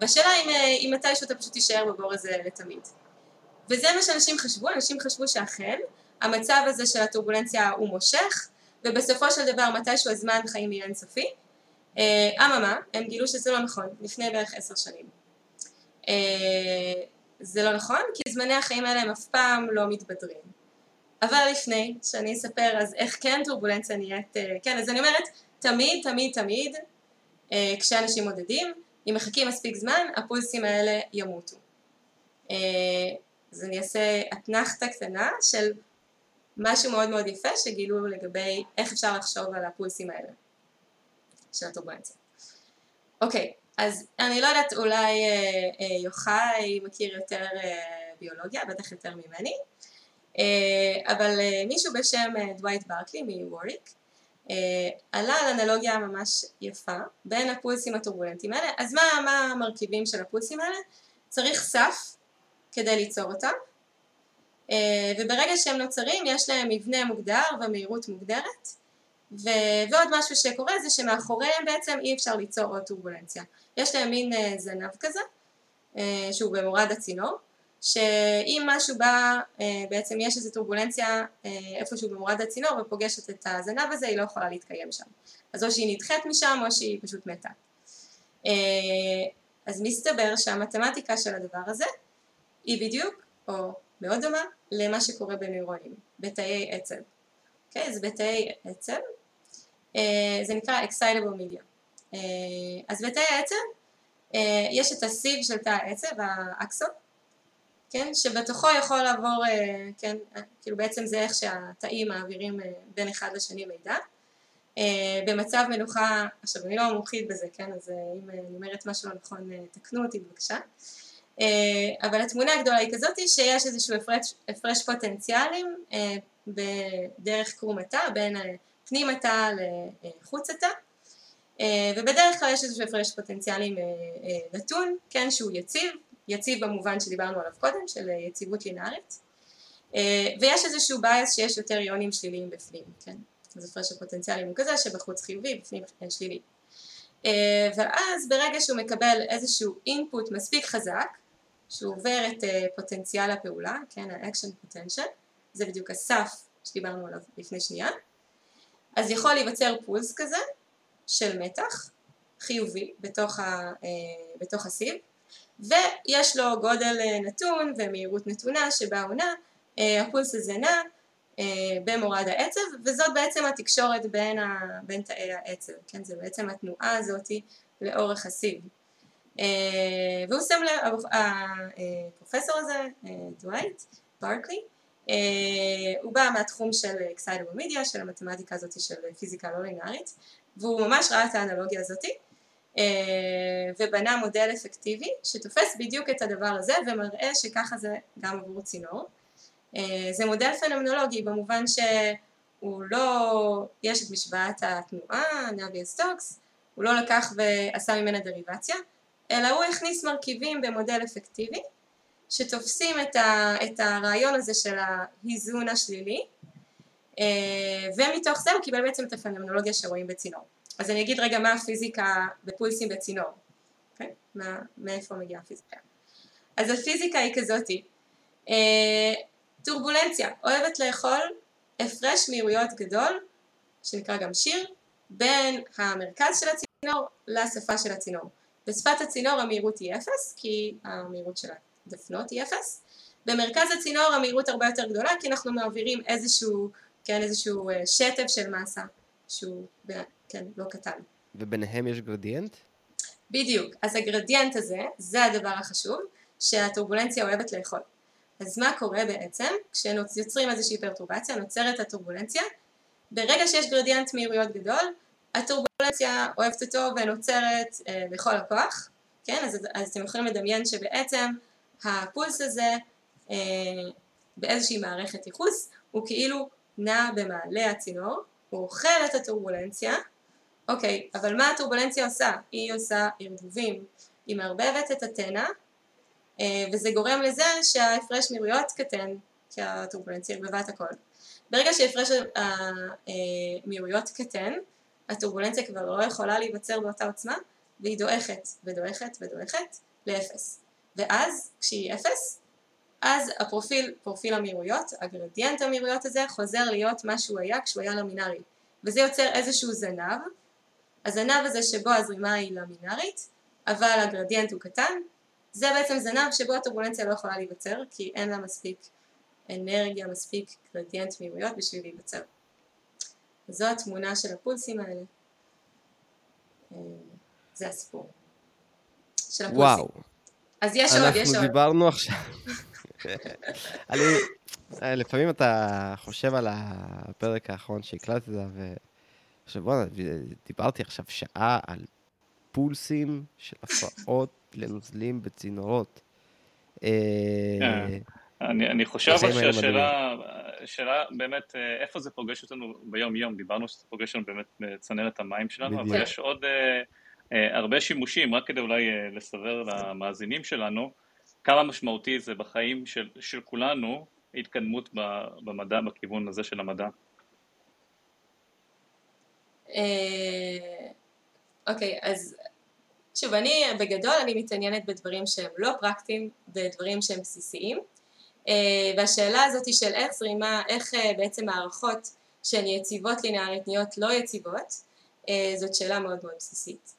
והשאלה אם, אם מתישהו אתה פשוט תישאר בבור הזה לתמיד. וזה מה שאנשים חשבו, אנשים חשבו שאכן המצב הזה של הטורבולנציה הוא מושך ובסופו של דבר מתישהו הזמן חיים יהיה אינסופי. אממה, הם גילו שזה לא נכון, לפני בערך עשר שנים. זה לא נכון, כי זמני החיים האלה הם אף פעם לא מתבדרים. אבל לפני שאני אספר אז איך כן טורבולנציה נהיית, אה, כן, אז אני אומרת, תמיד, תמיד, תמיד, אה, כשאנשים מודדים, אם מחכים מספיק זמן, הפולסים האלה ימותו. אה, אז אני אעשה אתנחתה קטנה של משהו מאוד מאוד יפה שגילו לגבי איך אפשר לחשוב על הפולסים האלה של הטורבולנציה. אוקיי, אז אני לא יודעת, אולי אה, אה, יוחאי מכיר יותר אה, ביולוגיה, בטח יותר ממני, אבל מישהו בשם דווייט ברקלי מווריק עלה על אנלוגיה ממש יפה בין הפולסים הטורבולנטיים האלה, אז מה, מה המרכיבים של הפולסים האלה? צריך סף כדי ליצור אותם, וברגע שהם נוצרים יש להם מבנה מוגדר ומהירות מוגדרת, ו... ועוד משהו שקורה זה שמאחוריהם בעצם אי אפשר ליצור עוד טורבולנציה. יש להם מין אה, זנב כזה, אה, שהוא במורד הצינור, שאם משהו בא, אה, בעצם יש איזו טורבולנציה איפשהו במורד הצינור ופוגשת את הזנב הזה, היא לא יכולה להתקיים שם. אז או שהיא נדחית משם או שהיא פשוט מתה. אז מסתבר שהמתמטיקה של הדבר הזה היא בדיוק, או מאוד דומה, למה שקורה בנוירונים, בתאי עצב. אוקיי? Okay, אז בתאי עצב, זה נקרא excitable media. אה, אז בתאי העצב אה, יש את הסיב של תא העצב, האקסון, כן, שבתוכו יכול לעבור, אה, כן, כאילו בעצם זה איך שהתאים מעבירים בין אחד לשני מידע. במצב מנוחה, עכשיו אני לא מומחית בזה, כן, אז אם אני אומרת משהו לא נכון תקנו אותי בבקשה. אבל התמונה הגדולה היא כזאת שיש איזשהו הפרש, הפרש פוטנציאלים בדרך קרום התא, בין פנים התא לחוץ התא. אה, ובדרך כלל יש איזשהו הפרש פוטנציאלים אה, אה, נתון, כן, שהוא יציב, יציב במובן שדיברנו עליו קודם, של יציבות לינארית, ויש איזשהו בייס שיש יותר איונים שליליים בפנים, כן, אז הפרש הפוטנציאלים הוא כזה שבחוץ חיובי, בפנים שלילי. ואז ברגע שהוא מקבל איזשהו אינפוט מספיק חזק, שהוא עובר את פוטנציאל הפעולה, כן, ה-action potential, זה בדיוק הסף שדיברנו עליו לפני שנייה, אז יכול להיווצר פולס כזה, של מתח חיובי בתוך, ה, אה, בתוך הסיב ויש לו גודל אה, נתון ומהירות נתונה שבה הוא נע, אה, הפולס הזה נע במורד העצב וזאת בעצם התקשורת בין, ה, בין תאי העצב, כן? זה בעצם התנועה הזאתי לאורך הסיב והוא שם לב, הפרופסור הזה, דווייט, ברקלי, הוא בא מהתחום של excitable media, של המתמטיקה הזאת של פיזיקה לא לינארית, והוא ממש ראה את האנלוגיה הזאתי, ובנה מודל אפקטיבי שתופס בדיוק את הדבר הזה ומראה שככה זה גם עבור צינור. זה מודל פנומנולוגי במובן שהוא לא, יש את משוואת התנועה, נאבי סטוקס, הוא לא לקח ועשה ממנה דריבציה, אלא הוא הכניס מרכיבים במודל אפקטיבי שתופסים את, ה, את הרעיון הזה של ההיזון השלילי ומתוך זה הוא קיבל בעצם את הפנומנולוגיה שרואים בצינור. אז אני אגיד רגע מה הפיזיקה בפולסים בצינור, okay? אוקיי? מה, מאיפה מגיעה הפיזיקה. אז הפיזיקה היא כזאתי, אה, טורבולנציה, אוהבת לאכול הפרש מהירויות גדול, שנקרא גם שיר, בין המרכז של הצינור לשפה של הצינור. בשפת הצינור המהירות היא אפס, כי המהירות של הדפנות היא אפס. במרכז הצינור המהירות הרבה יותר גדולה, כי אנחנו מעבירים איזשהו, כן, איזשהו אה, שטף של מסה, שהוא כן, לא קטן. וביניהם יש גרדיאנט? בדיוק, אז הגרדיאנט הזה, זה הדבר החשוב, שהטורבולנציה אוהבת לאכול. אז מה קורה בעצם? כשיוצרים איזושהי פרטורבציה, נוצרת הטורבולנציה, ברגע שיש גרדיאנט מהירויות גדול, הטורבולנציה אוהבת אותו ונוצרת אה, לכל הכוח, כן? אז, אז אתם יכולים לדמיין שבעצם הפולס הזה אה, באיזושהי מערכת ייחוס הוא כאילו נע במעלה הצינור, הוא אוכל את הטורבולנציה, אוקיי, אבל מה הטורבולנציה עושה? היא עושה ערבובים, היא מערבבת את התנע, אה, וזה גורם לזה שההפרש מהירויות קטן, כי הטורבולנציה ערבבה את הכל. ברגע שהפרש המהירויות קטן, הטורבולנציה כבר לא יכולה להיווצר באותה עוצמה, והיא דועכת ודועכת ודועכת לאפס. ואז, כשהיא אפס, אז הפרופיל, פרופיל המהירויות, הגרדיאנט המהירויות הזה, חוזר להיות מה שהוא היה כשהוא היה למינארי. וזה יוצר איזשהו זנב, הזנב הזה שבו הזרימה היא למינארית, אבל הגרדיאנט הוא קטן, זה בעצם זנב שבו הטורבולנציה לא יכולה להיווצר, כי אין לה מספיק אנרגיה, מספיק גרדיאנט מהירויות בשביל להיווצר. זו התמונה של הפולסים האלה. אה, זה הסיפור. של הפולסים. וואו. אז יש עוד, יש עוד. אנחנו דיברנו עכשיו... אני... אה, לפעמים אתה חושב על הפרק האחרון שהקלטת, ו... עכשיו בוא'נה, דיברתי עכשיו שעה על פולסים של הפרעות לנוזלים בצינורות. אה, כן. אני, אני חושב שהשאלה, השאלה באמת, אה, איפה זה פוגש אותנו ביום-יום, דיברנו שזה פוגש אותנו באמת בצנרת המים שלנו, בדיוק. אבל יש עוד הרבה שימושים, רק כדי אולי אה, לסבר למאזינים שלנו, כמה משמעותי זה בחיים של, של כולנו, התקדמות במדע, בכיוון הזה של המדע. אה, אוקיי, אז שוב, אני בגדול, אני מתעניינת בדברים שהם לא פרקטיים, בדברים שהם בסיסיים, אה, והשאלה הזאת של איך זרימה, איך אה, בעצם מערכות שהן יציבות לינארית נהיות לא יציבות, זאת שאלה מאוד מאוד בסיסית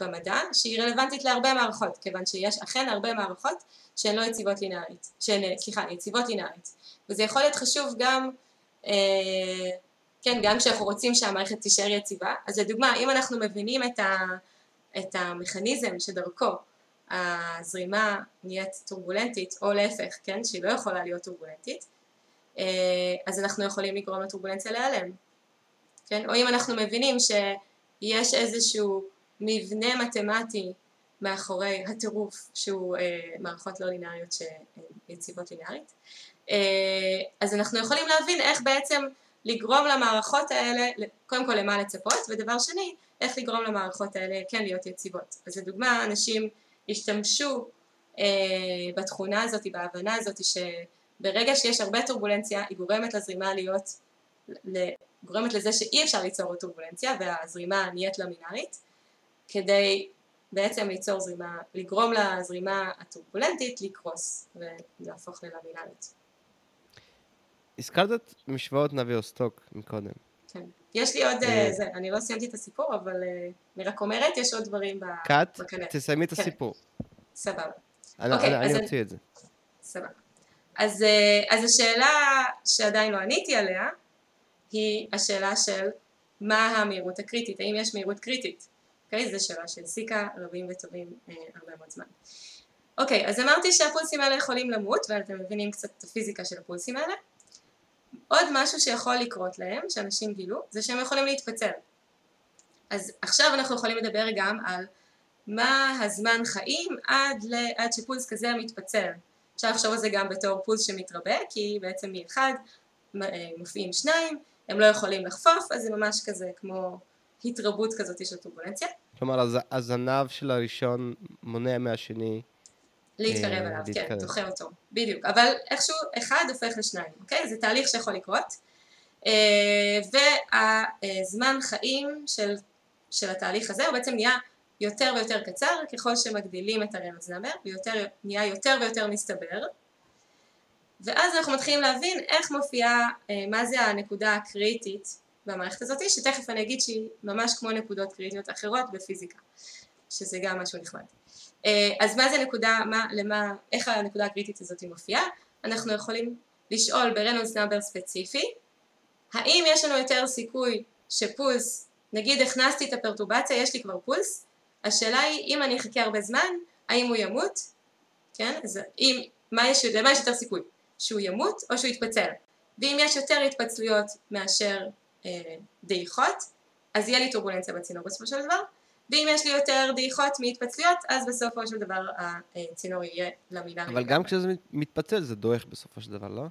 במדע, שהיא רלוונטית להרבה מערכות, כיוון שיש אכן הרבה מערכות שהן לא יציבות לינארית, שהן, סליחה, יציבות לינארית, וזה יכול להיות חשוב גם כן, גם כשאנחנו רוצים שהמערכת תישאר יציבה. אז לדוגמה, אם אנחנו מבינים את, ה, את המכניזם שדרכו הזרימה נהיית טורבולנטית, או להפך, כן, שהיא לא יכולה להיות טורבולנטית, אה, אז אנחנו יכולים לגרום לטורבולנציה להיעלם. כן? או אם אנחנו מבינים שיש איזשהו מבנה מתמטי מאחורי הטירוף שהוא אה, מערכות לא לינאריות שהן יציבות לינארית, אה, אז אנחנו יכולים להבין איך בעצם לגרום למערכות האלה, קודם כל למה לצפות, ודבר שני, איך לגרום למערכות האלה כן להיות יציבות. אז לדוגמה, אנשים השתמשו אה, בתכונה הזאת, בהבנה הזאת, שברגע שיש הרבה טורבולנציה, היא גורמת לזרימה להיות, גורמת לזה שאי אפשר ליצור טורבולנציה, והזרימה נהיית למינארית, כדי בעצם ליצור זרימה, לגרום לזרימה הטורבולנטית לקרוס ולהפוך ללמינארית. הזכרת את משוואות נבי אוסטוק מקודם. כן. יש לי עוד, אה, זה, אני לא סיימתי את הסיפור, אבל אה, אני רק אומרת, יש עוד דברים בקנה. קאט, תסיימי את כן. הסיפור. סבבה. אני אוקיי, אוציא את זה. סבבה. אז, אה, אז השאלה שעדיין לא עניתי עליה, היא השאלה של מה המהירות הקריטית, האם יש מהירות קריטית, אוקיי? זו שאלה שהעסיקה רבים וטובים אה, הרבה מאוד זמן. אוקיי, אז אמרתי שהפולסים האלה יכולים למות, ואתם מבינים קצת את הפיזיקה של הפולסים האלה. עוד משהו שיכול לקרות להם, שאנשים גילו, זה שהם יכולים להתפצל. אז עכשיו אנחנו יכולים לדבר גם על מה הזמן חיים עד, ל... עד שפולס כזה מתפצל. אפשר לחשוב על זה גם בתור פולס שמתרבה, כי בעצם מאחד אה, מופיעים שניים, הם לא יכולים לחפוף, אז זה ממש כזה כמו התרבות כזאת של טורבולנציה. כלומר, הזנב של הראשון מונע מהשני להתקרב אה, אליו, כן, דוחה אותו, בדיוק. אבל איכשהו אחד הופך לשניים, אוקיי? זה תהליך שיכול לקרות. אה, והזמן חיים של, של התהליך הזה הוא בעצם נהיה יותר ויותר קצר ככל שמגדילים את הרמז נאמר, ונהיה יותר ויותר מסתבר. ואז אנחנו מתחילים להבין איך מופיעה, אה, מה זה הנקודה הקריטית במערכת הזאת, שתכף אני אגיד שהיא ממש כמו נקודות קריטיות אחרות בפיזיקה, שזה גם משהו נחמד. אה, אז מה זה נקודה, מה, למה, איך הנקודה הקריטית הזאת מופיעה? אנחנו יכולים לשאול ברנולדס נאמבר ספציפי, האם יש לנו יותר סיכוי שפולס, נגיד הכנסתי את הפרטורבציה, יש לי כבר פולס, השאלה היא אם אני אחכה הרבה זמן, האם הוא ימות, כן? אז אם, מה יש, למה יש יותר סיכוי? שהוא ימות או שהוא יתפצל? ואם יש יותר התפצלויות מאשר אה, דעיכות, אז יהיה לי טורבולנציה בצינור בסופו של דבר, ואם יש לי יותר דעיכות מהתפצלויות, אז בסופו של דבר הצינור יהיה למילה. אבל גם כשזה מתפצל זה דועך בסופו של דבר, לא?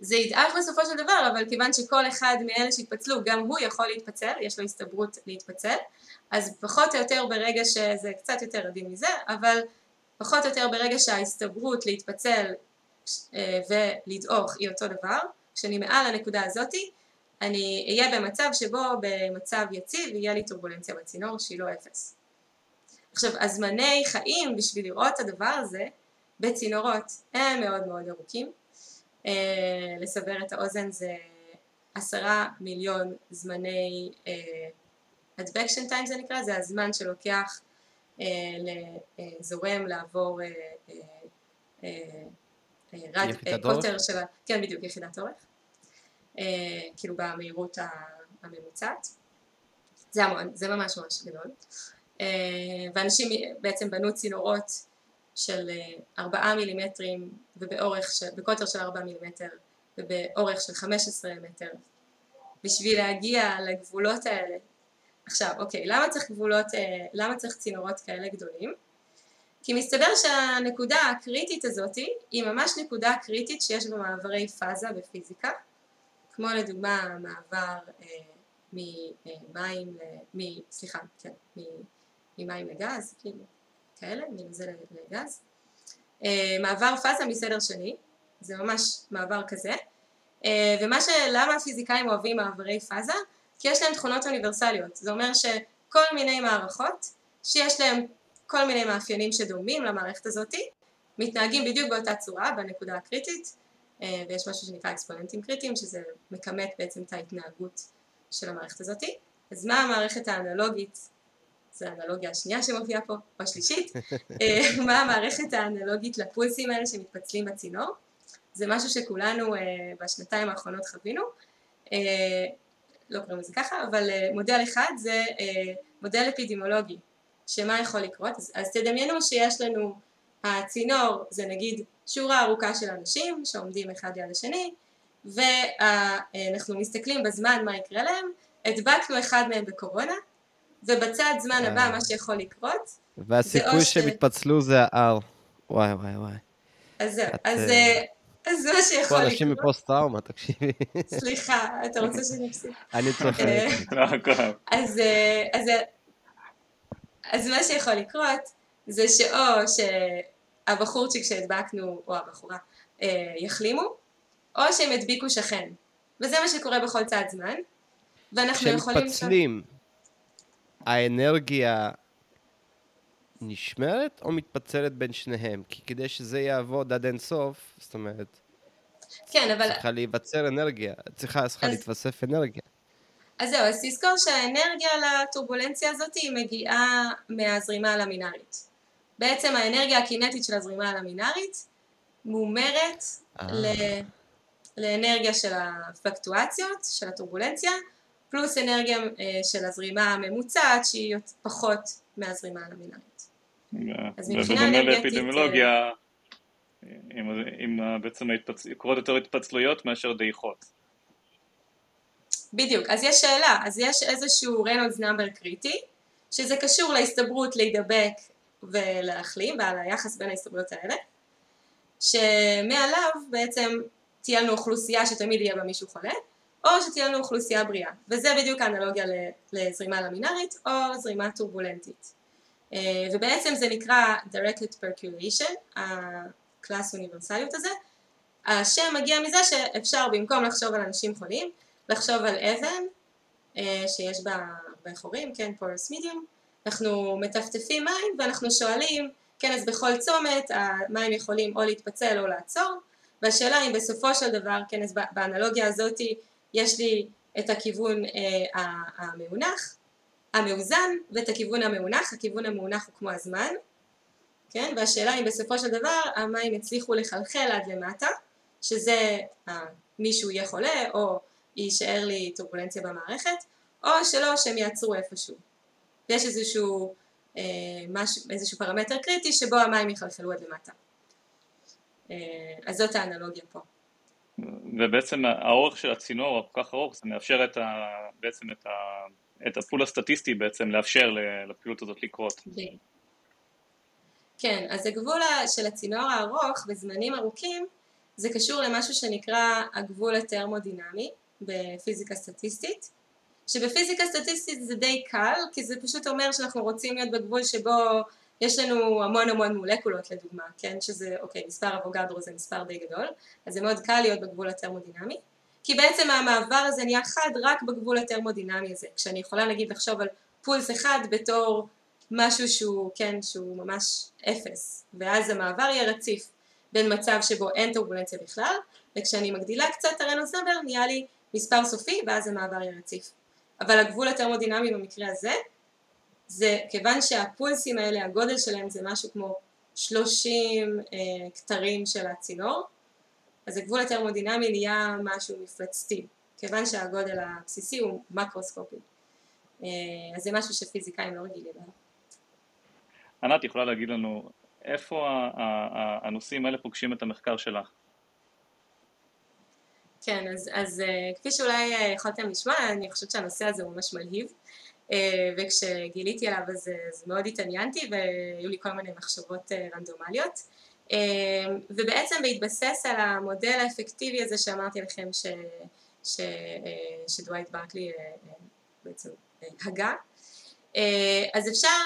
זה ידעך בסופו של דבר, אבל כיוון שכל אחד מאלה שהתפצלו, גם הוא יכול להתפצל, יש לו הסתברות להתפצל, אז פחות או יותר ברגע שזה קצת יותר עדין מזה, אבל פחות או יותר ברגע שההסתברות להתפצל אה, ולדעוך היא אותו דבר, כשאני מעל הנקודה הזאתי, אני אהיה במצב שבו במצב יציב יהיה לי טורבולנציה בצינור שהיא לא אפס. עכשיו הזמני חיים בשביל לראות את הדבר הזה בצינורות הם מאוד מאוד ארוכים. אה, לסבר את האוזן זה עשרה מיליון זמני אה, advection time זה נקרא, זה הזמן שלוקח אה, לזורם לעבור אה, אה, אה, רד, אה, קוטר של ה... כן בדיוק יחידת אורך. אה, כאילו במהירות הממוצעת. זה המון, זה ממש ממש גדול. אה, ואנשים בעצם בנו צינורות של אה, ארבעה מילימטרים ובאורך, של, בקוטר של ארבעה מילימטר ובאורך של חמש עשרה מטר בשביל להגיע לגבולות האלה. עכשיו, אוקיי, למה צריך גבולות, למה צריך צינורות כאלה גדולים? כי מסתבר שהנקודה הקריטית הזאת היא ממש נקודה קריטית שיש במעברי פאזה בפיזיקה כמו לדוגמה מעבר אה, ממים, מ, סליחה, כן, ממים לגז, כאילו, כאלה, מזה לגז. אה, מעבר פאזה מסדר שני, זה ממש מעבר כזה. אה, ומה ש... למה הפיזיקאים אוהבים מעברי פאזה? כי יש להם תכונות אוניברסליות. זה אומר שכל מיני מערכות שיש להם כל מיני מאפיינים שדומים למערכת הזאתי, מתנהגים בדיוק באותה צורה בנקודה הקריטית, אה, ויש משהו שנקרא אקספוננטים קריטיים שזה מכמת בעצם את ההתנהגות של המערכת הזאת. אז מה המערכת האנלוגית, זו האנלוגיה השנייה שמופיעה פה, או השלישית, אה, מה המערכת האנלוגית לפולסים האלה שמתפצלים בצינור, זה משהו שכולנו אה, בשנתיים האחרונות חווינו, לא קוראים לזה ככה, אבל מודל אחד זה מודל אפידמיולוגי, שמה יכול לקרות, אז, אז תדמיינו שיש לנו הצינור זה נגיד שורה ארוכה של אנשים שעומדים אחד ליד השני ואנחנו מסתכלים בזמן מה יקרה להם, הדבקנו אחד מהם בקורונה ובצד זמן הבא אה. מה שיכול לקרות והסיכוי שהם יתפצלו זה ה-R וואי וואי וואי אז זהו, אז אה, אז זה מה שיכול לקרות. פה אנשים מפוסט טראומה, תקשיבי. סליחה, אתה רוצה שאני אפסיק? אני צוחק. אה, אז מה שיכול לקרות זה שאו שהבחורצ'יק שהדבקנו, או הבחורה, אה, יחלימו, או שהם ידביקו שכן. וזה מה שקורה בכל צעד זמן, ואנחנו יכולים... כשמתפצלים, האנרגיה נשמרת או מתפצלת בין שניהם? כי כדי שזה יעבוד עד אין סוף, זאת אומרת... כן, אבל... צריכה להיווצר אנרגיה, צריכה, צריכה אז... להתווסף אנרגיה. אז זהו, אז תזכור שהאנרגיה לטורבולנציה הזאת היא מגיעה מהזרימה הלמינארית. בעצם האנרגיה הקינטית של הזרימה הלמינארית מומרת אה. ל... לאנרגיה של הפלקטואציות, של הטורבולנציה, פלוס אנרגיה אה, של הזרימה הממוצעת שהיא פחות מהזרימה הלמינרית. אז מבחינה אנרגטית... ובדומה לאפידמיולוגיה, עם בעצם קורות יותר התפצלויות מאשר דעיכות. בדיוק, אז יש שאלה, אז יש איזשהו Reynolds number קריטי, שזה קשור להסתברות להידבק ולהחלים ועל היחס בין ההסתברויות האלה, שמעליו בעצם תהיה לנו אוכלוסייה שתמיד יהיה בה מישהו חולה, או שתהיה לנו אוכלוסייה בריאה, וזה בדיוק האנלוגיה לזרימה למינארית או זרימה טורבולנטית. אה, ובעצם זה נקרא Directed Percolation, ה class אוניברסליות הזה. השם מגיע מזה שאפשר במקום לחשוב על אנשים חולים, לחשוב על אבן אה, שיש בה הרבה חורים, כן, פורס מידיום, אנחנו מטפטפים מים ואנחנו שואלים, כן, אז בכל צומת המים יכולים או להתפצל או לעצור, והשאלה אם בסופו של דבר, כן, אז באנלוגיה הזאת יש לי את הכיוון אה, המאונח, המאוזן ואת הכיוון המאונח, הכיוון המאונח הוא כמו הזמן, כן, והשאלה אם בסופו של דבר המים יצליחו לחלחל עד למטה, שזה אה, מישהו יהיה חולה או יישאר לי טורבולנציה במערכת, או שלא שהם יעצרו איפשהו. יש איזשהו, אה, מש, איזשהו פרמטר קריטי שבו המים יחלחלו עד למטה. אה, אז זאת האנלוגיה פה. ובעצם האורך של הצינור הוא כל כך ארוך, זה מאפשר את ה, בעצם את, ה, את הפול הסטטיסטי בעצם לאפשר לפעילות הזאת לקרות. כן, אז הגבול של הצינור הארוך בזמנים ארוכים זה קשור למשהו שנקרא הגבול הטרמודינמי בפיזיקה סטטיסטית, שבפיזיקה סטטיסטית זה די קל, כי זה פשוט אומר שאנחנו רוצים להיות בגבול שבו יש לנו המון המון מולקולות לדוגמה, כן, שזה, אוקיי, מספר אבוגדרו זה מספר די גדול, אז זה מאוד קל להיות בגבול הטרמודינמי, כי בעצם המעבר הזה נהיה חד רק בגבול הטרמודינמי הזה, כשאני יכולה נגיד לחשוב על פולס אחד בתור משהו שהוא, כן, שהוא ממש אפס, ואז המעבר יהיה רציף בין מצב שבו אין טורבולנציה בכלל, וכשאני מגדילה קצת את הרנוס נהיה לי מספר סופי ואז המעבר יהיה רציף. אבל הגבול הטרמודינמי במקרה הזה זה כיוון שהפולסים האלה הגודל שלהם זה משהו כמו 30 אה, כתרים של הצינור אז הגבול הטרמודינמי נהיה משהו מפלצתי כיוון שהגודל הבסיסי הוא מקרוסקופי אה, אז זה משהו שפיזיקאים לא רגילים אליו. ענת יכולה להגיד לנו איפה הנושאים האלה פוגשים את המחקר שלך? כן, אז, אז uh, כפי שאולי uh, יכולתם לשמוע, אני חושבת שהנושא הזה הוא ממש מלהיב, uh, וכשגיליתי עליו אז, אז מאוד התעניינתי והיו לי כל מיני מחשבות רנדומליות, ובעצם בהתבסס על המודל האפקטיבי הזה שאמרתי לכם ש, ש, שדווייט ברקלי בעצם הגה, אז אפשר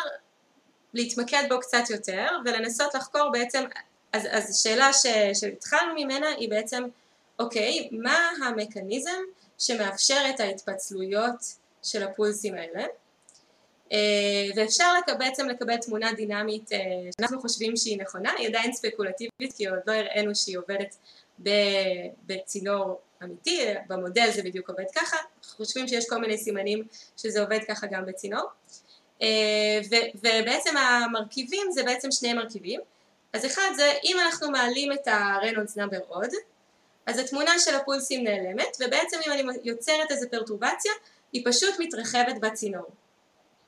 להתמקד בו קצת יותר ולנסות לחקור בעצם, אז, אז השאלה שהתחלנו ממנה היא בעצם אוקיי, מה המכניזם שמאפשר את ההתפצלויות של הפולסים האלה? אה, ואפשר לק... בעצם לקבל תמונה דינמית אה, שאנחנו חושבים שהיא נכונה, היא עדיין ספקולטיבית כי עוד לא הראינו שהיא עובדת בצינור אמיתי, במודל זה בדיוק עובד ככה, אנחנו חושבים שיש כל מיני סימנים שזה עובד ככה גם בצינור. אה, ובעצם המרכיבים זה בעצם שני מרכיבים. אז אחד זה אם אנחנו מעלים את הרנולדס נאמבר עוד אז התמונה של הפולסים נעלמת ובעצם אם אני יוצרת איזה פרטורבציה היא פשוט מתרחבת בצינור.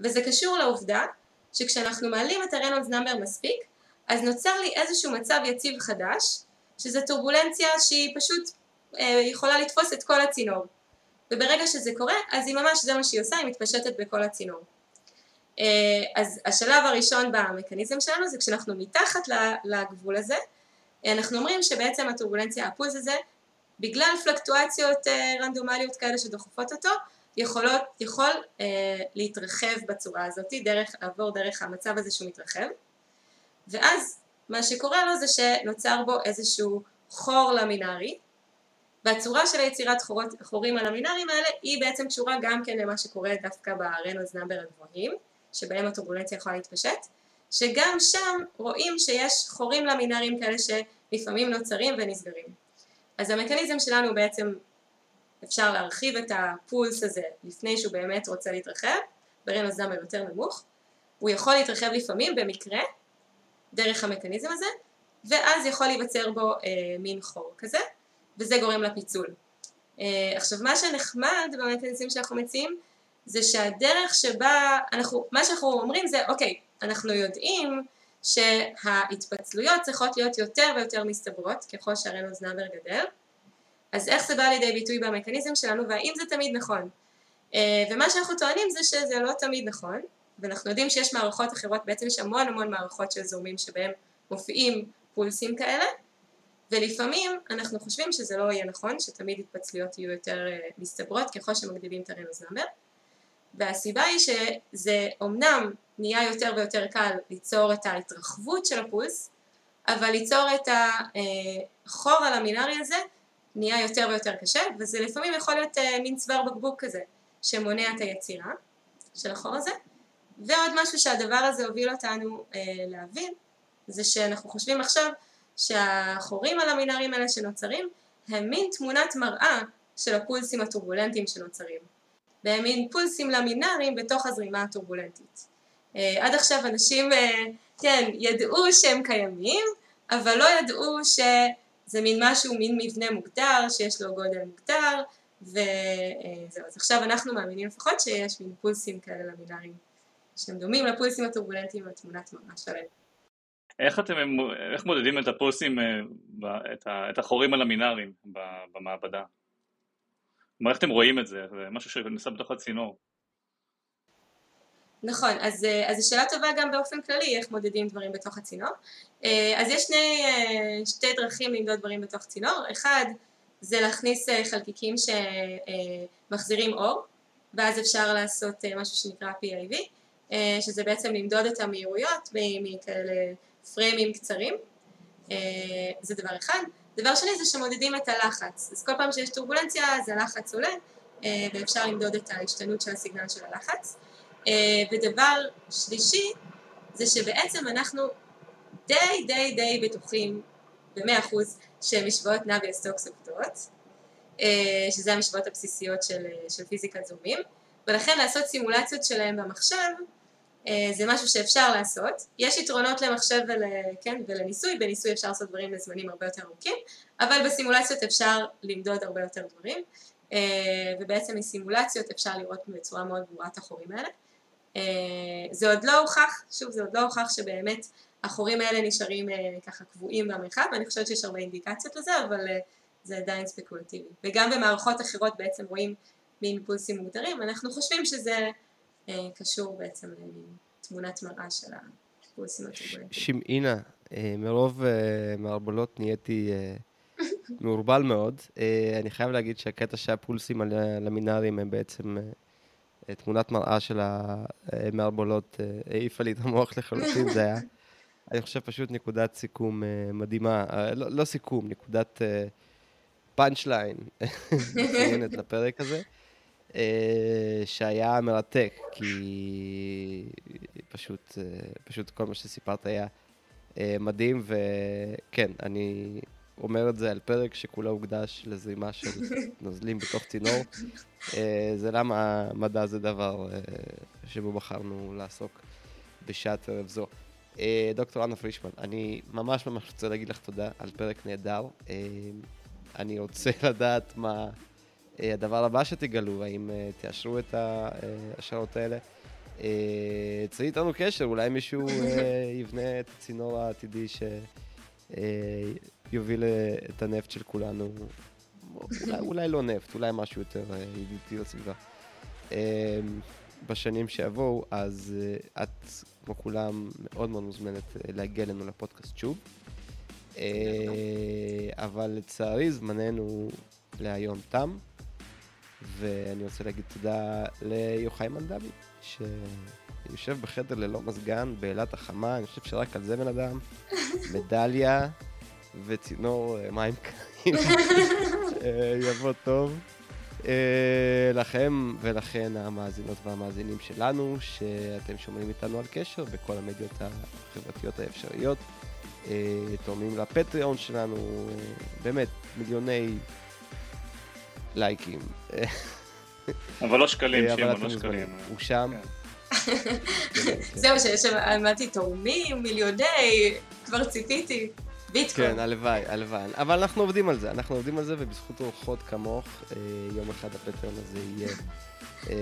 וזה קשור לעובדה שכשאנחנו מעלים את הרנולדס נאמבר מספיק אז נוצר לי איזשהו מצב יציב חדש שזה טורבולנציה שהיא פשוט אה, יכולה לתפוס את כל הצינור. וברגע שזה קורה אז היא ממש זה מה שהיא עושה היא מתפשטת בכל הצינור. אה, אז השלב הראשון במכניזם שלנו זה כשאנחנו מתחת לגבול הזה אנחנו אומרים שבעצם הטורבולנציה, הפולס הזה, בגלל פלקטואציות אה, רנדומליות כאלה שדוחפות אותו, יכולות, יכול אה, להתרחב בצורה הזאת, דרך, לעבור דרך המצב הזה שהוא מתרחב, ואז מה שקורה לו זה שנוצר בו איזשהו חור למינארי, והצורה של היצירת חורות, חורים הלמינאריים האלה היא בעצם קשורה גם כן למה שקורה דווקא ברנוז נאמבר הגבוהים, שבהם הטורבולנציה יכולה להתפשט, שגם שם רואים שיש חורים למינאריים כאלה שלפעמים נוצרים ונסגרים. אז המכניזם שלנו בעצם אפשר להרחיב את הפולס הזה לפני שהוא באמת רוצה להתרחב, ברנוס דאמר יותר נמוך, הוא יכול להתרחב לפעמים במקרה דרך המכניזם הזה, ואז יכול להיווצר בו אה, מין חור כזה, וזה גורם לפיצול. אה, עכשיו מה שנחמד במקניזם שאנחנו מציעים זה שהדרך שבה אנחנו, מה שאנחנו אומרים זה אוקיי, אנחנו יודעים שההתפצלויות צריכות להיות יותר ויותר מסתברות ככל שהרנוז נאמבר גדל אז איך זה בא לידי ביטוי במקניזם שלנו והאם זה תמיד נכון? אה, ומה שאנחנו טוענים זה שזה לא תמיד נכון ואנחנו יודעים שיש מערכות אחרות, בעצם יש המון המון מערכות של זורמים שבהם מופיעים פולסים כאלה ולפעמים אנחנו חושבים שזה לא יהיה נכון, שתמיד התפצלויות יהיו יותר אה, מסתברות ככל שמגדילים את הרנוז נאמבר והסיבה היא שזה אומנם נהיה יותר ויותר קל ליצור את ההתרחבות של הפולס אבל ליצור את החור הלמינארי הזה נהיה יותר ויותר קשה וזה לפעמים יכול להיות אה, מין צוואר בקבוק כזה שמונע את היצירה של החור הזה. ועוד משהו שהדבר הזה הוביל אותנו אה, להבין זה שאנחנו חושבים עכשיו שהחורים הלמינאריים האלה שנוצרים הם מין תמונת מראה של הפולסים הטורבולנטיים שנוצרים והם מין פולסים למינאריים בתוך הזרימה הטורבולנטית אה, עד עכשיו אנשים אה, כן ידעו שהם קיימים אבל לא ידעו שזה מין משהו, מין מבנה מוגדר שיש לו גודל מוגדר וזהו, אז עכשיו אנחנו מאמינים לפחות שיש מין פולסים כאלה למינאריים שהם דומים לפולסים הטורבולנטיים בתמונת מראה שלהם. איך אתם, איך מודדים את הפולסים, אה, את החורים הלמינאריים במעבדה? איך אתם רואים את זה? זה משהו שנעשה בתוך הצינור. נכון, אז, אה, אז זו שאלה טובה גם באופן כללי, איך מודדים דברים בתוך הצינור. אה, אז יש שני, שתי דרכים למדוד דברים בתוך צינור, אחד זה להכניס חלקיקים שמחזירים אור, ואז אפשר לעשות משהו שנקרא PIV, שזה בעצם למדוד את המהירויות מכאלה פריימים קצרים, זה דבר אחד. דבר שני זה שמודדים את הלחץ, אז כל פעם שיש טורבולנציה אז הלחץ עולה ואפשר למדוד את ההשתנות של הסיגנל של הלחץ. ודבר שלישי זה שבעצם אנחנו די די די בטוחים במאה אחוז שמשוואות נאבי סטוקס עובדות, שזה המשוואות הבסיסיות של, של פיזיקת זורמים, ולכן לעשות סימולציות שלהם במחשב אה, זה משהו שאפשר לעשות. יש יתרונות למחשב ול, כן, ולניסוי, בניסוי אפשר לעשות דברים לזמנים הרבה יותר ארוכים, אבל בסימולציות אפשר למדוד הרבה יותר דברים, אה, ובעצם מסימולציות אפשר לראות בצורה מאוד ברורה את החורים האלה. אה, זה עוד לא הוכח, שוב זה עוד לא הוכח שבאמת החורים האלה נשארים ככה קבועים במרחב, ואני חושבת שיש הרבה אינדיקציות לזה, אבל זה עדיין ספקולטיבי. וגם במערכות אחרות בעצם רואים מין פולסים מוגדרים, אנחנו חושבים שזה אה, קשור בעצם לתמונת מראה של הפולסים הטורבולנטיים. שמעינה, אה, מרוב אה, מערבולות נהייתי מעורבל מאוד. אני חייב להגיד שהקטע שהפולסים הלמינאריים הם בעצם תמונת מראה של המערבולות העיפה לי את המוח לחלוטין, זה היה, אני חושב, פשוט נקודת סיכום מדהימה, לא, לא סיכום, נקודת פאנצ' ליין מצוינת לפרק הזה. אה, שהיה מרתק, כי פשוט, אה, פשוט כל מה שסיפרת היה אה, מדהים, וכן, אני אומר את זה על פרק שכולו הוקדש לזרימה של נוזלים בתוך צינור. זה למה מדע זה דבר שבו בחרנו לעסוק בשעת ערב זו. דוקטור אנה פרישמן, אני ממש ממש רוצה להגיד לך תודה על פרק נהדר. אני רוצה לדעת מה... אה, הדבר הבא שתגלו, האם אה, תאשרו את ההשערות האלה. אה, צאי איתנו קשר, אולי מישהו יבנה את הצינור העתידי שיוביל את הנפט של כולנו. אולי, אולי לא נפט, אולי משהו יותר ידידותי לסביבה. בשנים שיבואו, אז את, כמו כולם, מאוד מאוד מוזמנת להגיע אלינו לפודקאסט שוב. אבל לצערי זמננו להיום תם. ואני רוצה להגיד תודה ליוחאי מנדבי, שיושב בחדר ללא מזגן באילת החמה, אני חושב שרק על זה בן אדם, מדליה וצינור אה, מים קרים אה, יבוא טוב. אה, לכם ולכן המאזינות והמאזינים שלנו, שאתם שומעים איתנו על קשר בכל המדיות החברתיות האפשריות. תורמים לפטריון שלנו, באמת, מיליוני לייקים. אבל לא שקלים, שמעון, לא שקלים. הוא שם. זהו, שיש שם, אמרתי, תורמים, מיליוני, כבר ציפיתי. ביטקוין. כן, הלוואי, הלוואי. אבל אנחנו עובדים על זה, אנחנו עובדים על זה, ובזכות אורחות כמוך, אה, יום אחד הפטרון הזה יהיה אה,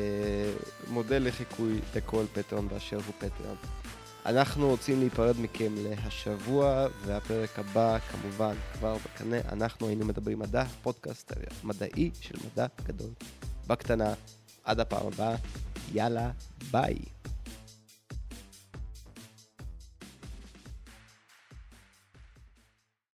מודל לחיקוי לכל פטרון באשר הוא פטרון. אנחנו רוצים להיפרד מכם להשבוע, והפרק הבא, כמובן, כבר בקנה. אנחנו היינו מדברים מדע, פודקאסט מדעי של מדע גדול בקטנה. עד הפעם הבאה, יאללה, ביי.